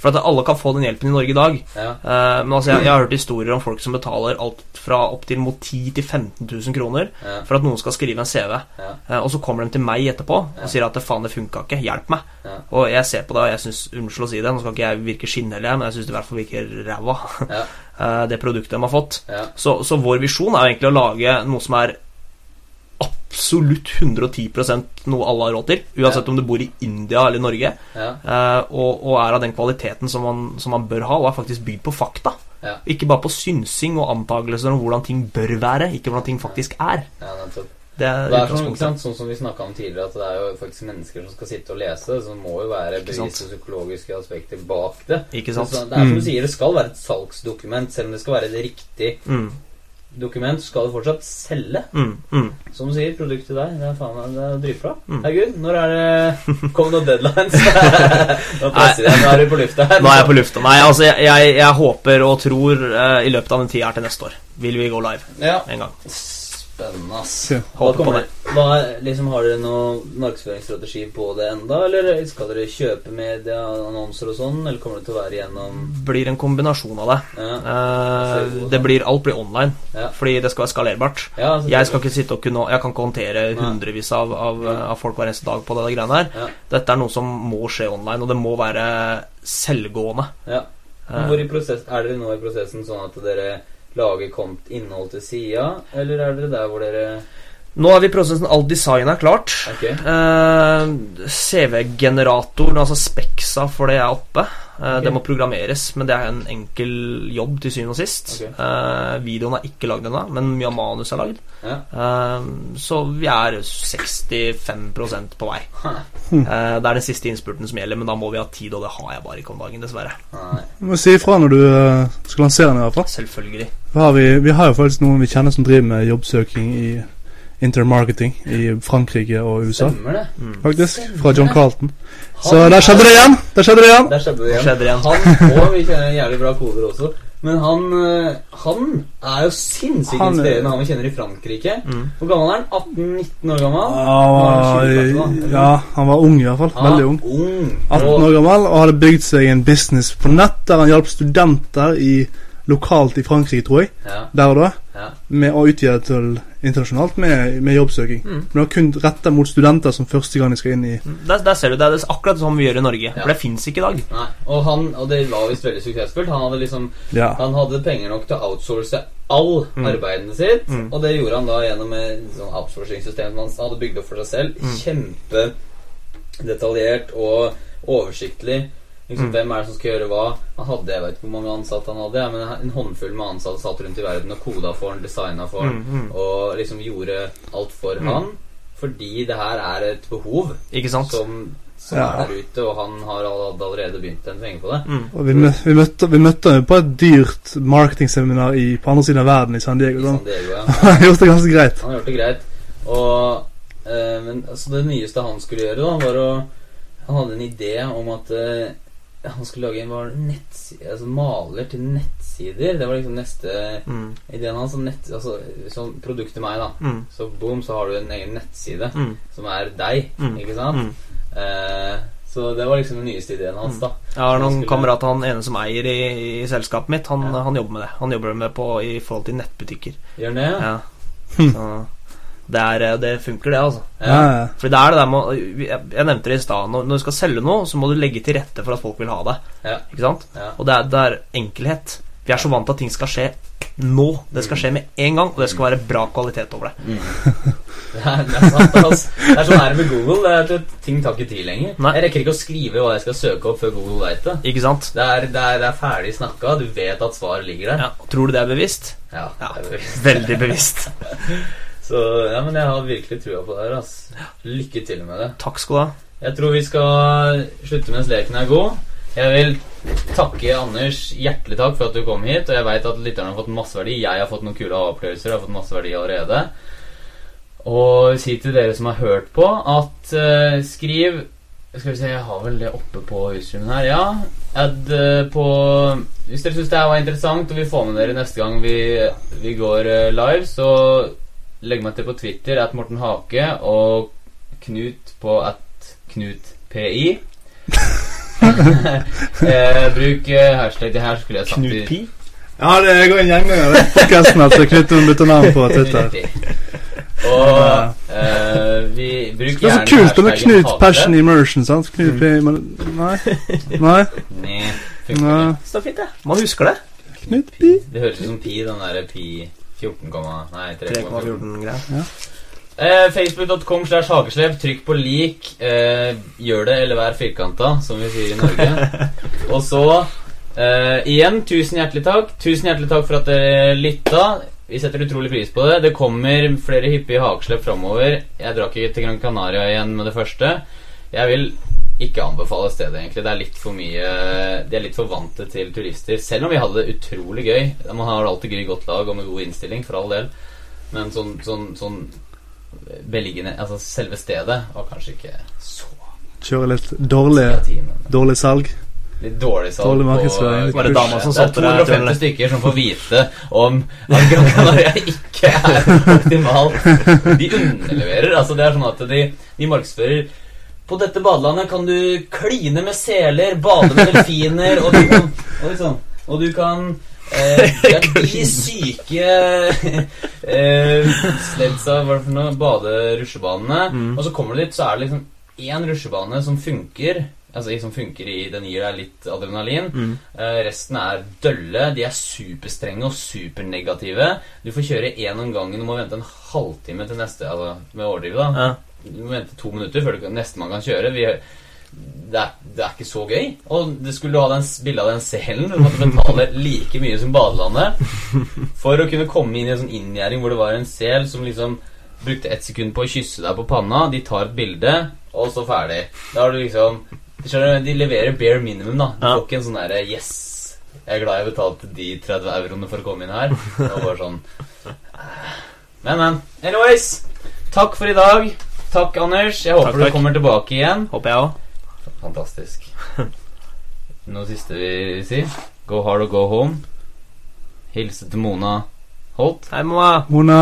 For at alle kan få den hjelpen i Norge i dag. Ja. Uh, men altså, jeg, jeg har hørt historier om folk som betaler alt fra opptil mot 10 til 15 000 kroner Ja. for at noen skal skrive en CV. Ja. Eh, og så kommer de til meg etterpå og sier at det faen, det funka ikke. Hjelp meg. Og jeg ser på det, og jeg syns Unnskyld å si det, nå skal ikke jeg virke skinnhellig, men jeg syns det i hvert fall virker ræva, eh, det produktet de har fått. Så, så vår visjon er jo egentlig å lage noe som er absolutt 110 noe alle har råd til. Uansett Ja. om du bor i India eller Norge. Ja. eh, og, og er av den kvaliteten som man, som man bør ha, og er faktisk bygd på fakta. Ja. Ikke bare på synsing og antakelser om hvordan ting bør være, ikke hvordan ting faktisk er. Ja. Det er Det er sånn, sånn som vi snakka om tidligere, at det er jo faktisk mennesker som skal sitte og lese, så det må jo være bevisste psykologiske aspekter bak det. Ikke sant? Så det er som Mm. du sier, det skal være et salgsdokument. Selv om det skal være det riktig Mm, dokument, skal du fortsatt selge. mm, mm. Som du sier, produktet der, det er faen det er dritbra. Mm. Herregud, når er det Kommer noen deadlines? Nå jeg, nå er du på lufta her. Nå er jeg på lufta. Nei, altså, jeg, jeg, jeg håper og tror uh, i løpet av den tida her til neste år vil vi gå live Ja, en gang. Spennende, ass. Ja. Håper på det. hva, liksom, har dere noen markedsføringsstrategi på det enda, eller skal dere kjøpe medieannonser og sånn, eller kommer det til å være gjennom Blir en kombinasjon av det. Ja, Eh, det blir, alt blir online, Ja. fordi det skal være skalerbart. ja Jeg skal ikke sitte og kunne Jeg kan ikke håndtere Nei. hundrevis av, av, av folk hver eneste dag på det greiene her. Ja, Dette er noe som må skje online, og det må være selvgående. ja. Hvor i prosess, er dere nå i prosessen sånn at dere lager komt innhold til sida, eller er dere der hvor dere Nå er vi i prosessen Alt design er klart. Ok. Eh, CV-generatoren, altså Spexa for det er oppe. Eh, Ok. Det må programmeres, men det er en enkel jobb til syvende og sist. Okay. Uh, videoen er ikke lagd ennå, men mye av manus er lagd. Ja. Uh, så vi er 65% på vei. Uh, det er den siste innspurten som gjelder, men da må vi ha tid, og det har jeg bare ikke om dagen, dessverre. Nei. Du må si ifra når du skal lansere den, i hvert fall. Selvfølgelig. Vi har, vi, vi har jo faktisk noen vi kjenner som driver med jobbsøking i intermarketing i Frankrike og USA. Stemmer det. Faktisk. Faktisk. Fra John Carlton. Så Han der skjedde det igjen! Der skjedde det igjen! Der skjedde det igjen. Skjedde det igjen. Han og vi kjenner jævlig bra koder også. Men han, øh, han er jo sinnssykt Han er- inspirerende, han vi kjenner i Frankrike. Mm. Hvor gammel er han? 18-19 år gammel? Ja, ja, han var ung i hvert fall. Han Veldig ung. ung. 18 år gammel og hadde bygd seg en business på nett der han hjalp studenter i, lokalt i Frankrike, tror jeg, Ja, der og da, ja. med å utvide til internasjonalt med, med jobbsøking. Mm. Men det var kun retta mot studenter som første gang de skal inn i Der, der ser du, det er akkurat sånn vi gjør i Norge. Ja. For det fins ikke i dag. Nei. Og, han, og det var visst veldig suksessfullt. Han hadde liksom Ja. Han hadde penger nok til å outsource all Mm. arbeidene sitt. Mm. Og det gjorde han da gjennom et sånn outsourcing-system han hadde bygd opp for seg selv. Mm. Kjempedetaljert og oversiktlig. Liksom, Mm. Hvem er det som skal gjøre hva? Han hadde, Jeg vet ikke hvor mange ansatte han hadde, ja, men en håndfull med ansatte satt rundt i verden og koda for han, designa for han, Mm, mm. og liksom gjorde alt for Mm. han. Fordi det her er et behov Ikke sant? som, som Ja. er der ute, og han har hadde allerede begynt å tjene penger på det. Mm. Og vi, mø vi, møtte, vi møtte på et dyrt marketingseminar i, på andre siden av verden i San Diego. I San Diego, ja. han har gjort det ganske greit. Han har gjort det greit. Og eh, Men altså, det nyeste han skulle gjøre, da, var å Han hadde en idé om at eh, han skulle lage en altså maler til nettsider. Det var liksom neste Mm. ideen hans. Nett, altså, som produkt til meg, da. Mm. Så boom, så har du en egen nettside Mm. som er deg. Mm. Ikke sant? Mm. Eh, så det var liksom den nyeste ideen hans, da. Jeg har noen skulle- kamerater, han ene som eier i, i selskapet mitt, han, Ja. han jobber med det. Han jobber med på i forhold til nettbutikker. Gjør han det? Ja. ja. Så det, er, det funker, det, altså. Ja, ja. Fordi det er det der med Jeg, nevnte det i stad. Når, når du skal selge noe, så må du legge til rette for at folk vil ha det. Ja. Ikke sant? Ja. Og det er, det er enkelhet. Vi er så vant til at ting skal skje nå. Det skal skje med en gang, og det skal være bra kvalitet over det. Mm. Det er, det er sant, altså. Det er sånn er med Google. Det er at Ting tar ikke tid lenger. Nei. Jeg rekker ikke å skrive hva jeg skal søke opp før Google veit det. Ikke sant? Det er, det, er, det er ferdig snakka. Du vet at svaret ligger der. Ja, Tror du det er bevisst? Ja, Ja. det er bevisst. Veldig bevisst. Så ja, men jeg har virkelig trua på det her. ass. Lykke til med det. Takk skal du ha. Jeg tror vi skal slutte mens leken er god. Jeg vil takke Anders hjertelig takk for at du kom hit. Og jeg veit at lytterne har fått masse verdi. Jeg har fått noen kule opplevelser. Jeg har fått masse verdi allerede. Og si til dere som har hørt på, at uh, skriv Skal vi se, jeg har vel det oppe på utstreamen her. Ja. Add uh, på Hvis dere syns det her var interessant og vil få med dere neste gang vi, vi går uh, live, så legg meg til på Twitter at Morten Hake og Knut på at KnutPI. eh, bruk eh, hashtag det her skulle jeg sagt Knut Pi? Ja, det går en gjenganger. det. podkasten, at Knut bytter navn på Twitter. Og eh, vi bruk Det er så gjerne kult med Knut. Passion Immersion, sant? Knut P... Men, nei? Nei? Nei, funker nei. Så fint, det. Man husker det. Knut Pi. Det høres ut som pi, den derre pi 14, nei 3,14. 3,14-greier. Eh, Facebook.com slash hakeslepp. Trykk på lik. Eh, gjør det eller vær firkanta, som vi sier i Norge. Og så Eh, igjen, tusen hjertelig takk. Tusen hjertelig takk for at dere lytta. Vi setter utrolig pris på det. Det kommer flere hyppige hakeslepp framover. Jeg drar ikke til Gran Canaria igjen med det første. Jeg vil ikke anbefale stedet, egentlig. Det er litt for mye De er litt for vante til turister. Selv om vi hadde det utrolig gøy. Man har alltid gøy godt lag og med god innstilling, for all del. Men sånn, sånn, sånn Beliggende Altså selve stedet var kanskje ikke så Kjøre litt dårlig, dårlig salg. Litt dårlig salg Dårlig på- markedsføring, Var det dama som Det er solgte deg 250 stykker som får vite om at Gran Canaria ikke er optimalt. De underleverer. Altså Det er sånn at de, de markedsfører På dette badelandet kan du kline med seler, bade med delfiner, og du kan, og liksom, og du kan eh, det er de syke eh, Sledsa, hva er det for noe? Bade-rusjebanene. Mm. Og så kommer du dit, så er det liksom én rusjebane som funker. Altså som funker i Den gir deg litt adrenalin. Mm. Eh, resten er dølle. De er superstrenge og supernegative. Du får kjøre én om gangen og må vente en halvtime til neste. Altså med overdrive, da. Ja. Du må vente to minutter før nestemann kan kjøre. Vi, det, er, det er ikke så gøy. Og det skulle du ha den bildet av den selen. Du måtte betale like mye som badelandet for å kunne komme inn i en sånn inngjerding hvor det var en sel som liksom brukte ett sekund på å kysse deg på panna. De tar et bilde, og så ferdig. Da har du liksom De leverer bare minimum, da. Du får ikke en sånn derre Yes, jeg er glad jeg betalte de 30 euroene for å komme inn her. Det var bare sånn Men, men. Anyways. Takk for i dag. Takk, Anders. Jeg håper Takk, du kommer tilbake igjen. Håper jeg òg. Fantastisk. Noe siste vi vil si? Go hard og go home. Hilse til Mona Holt. Hei, Mona. Mona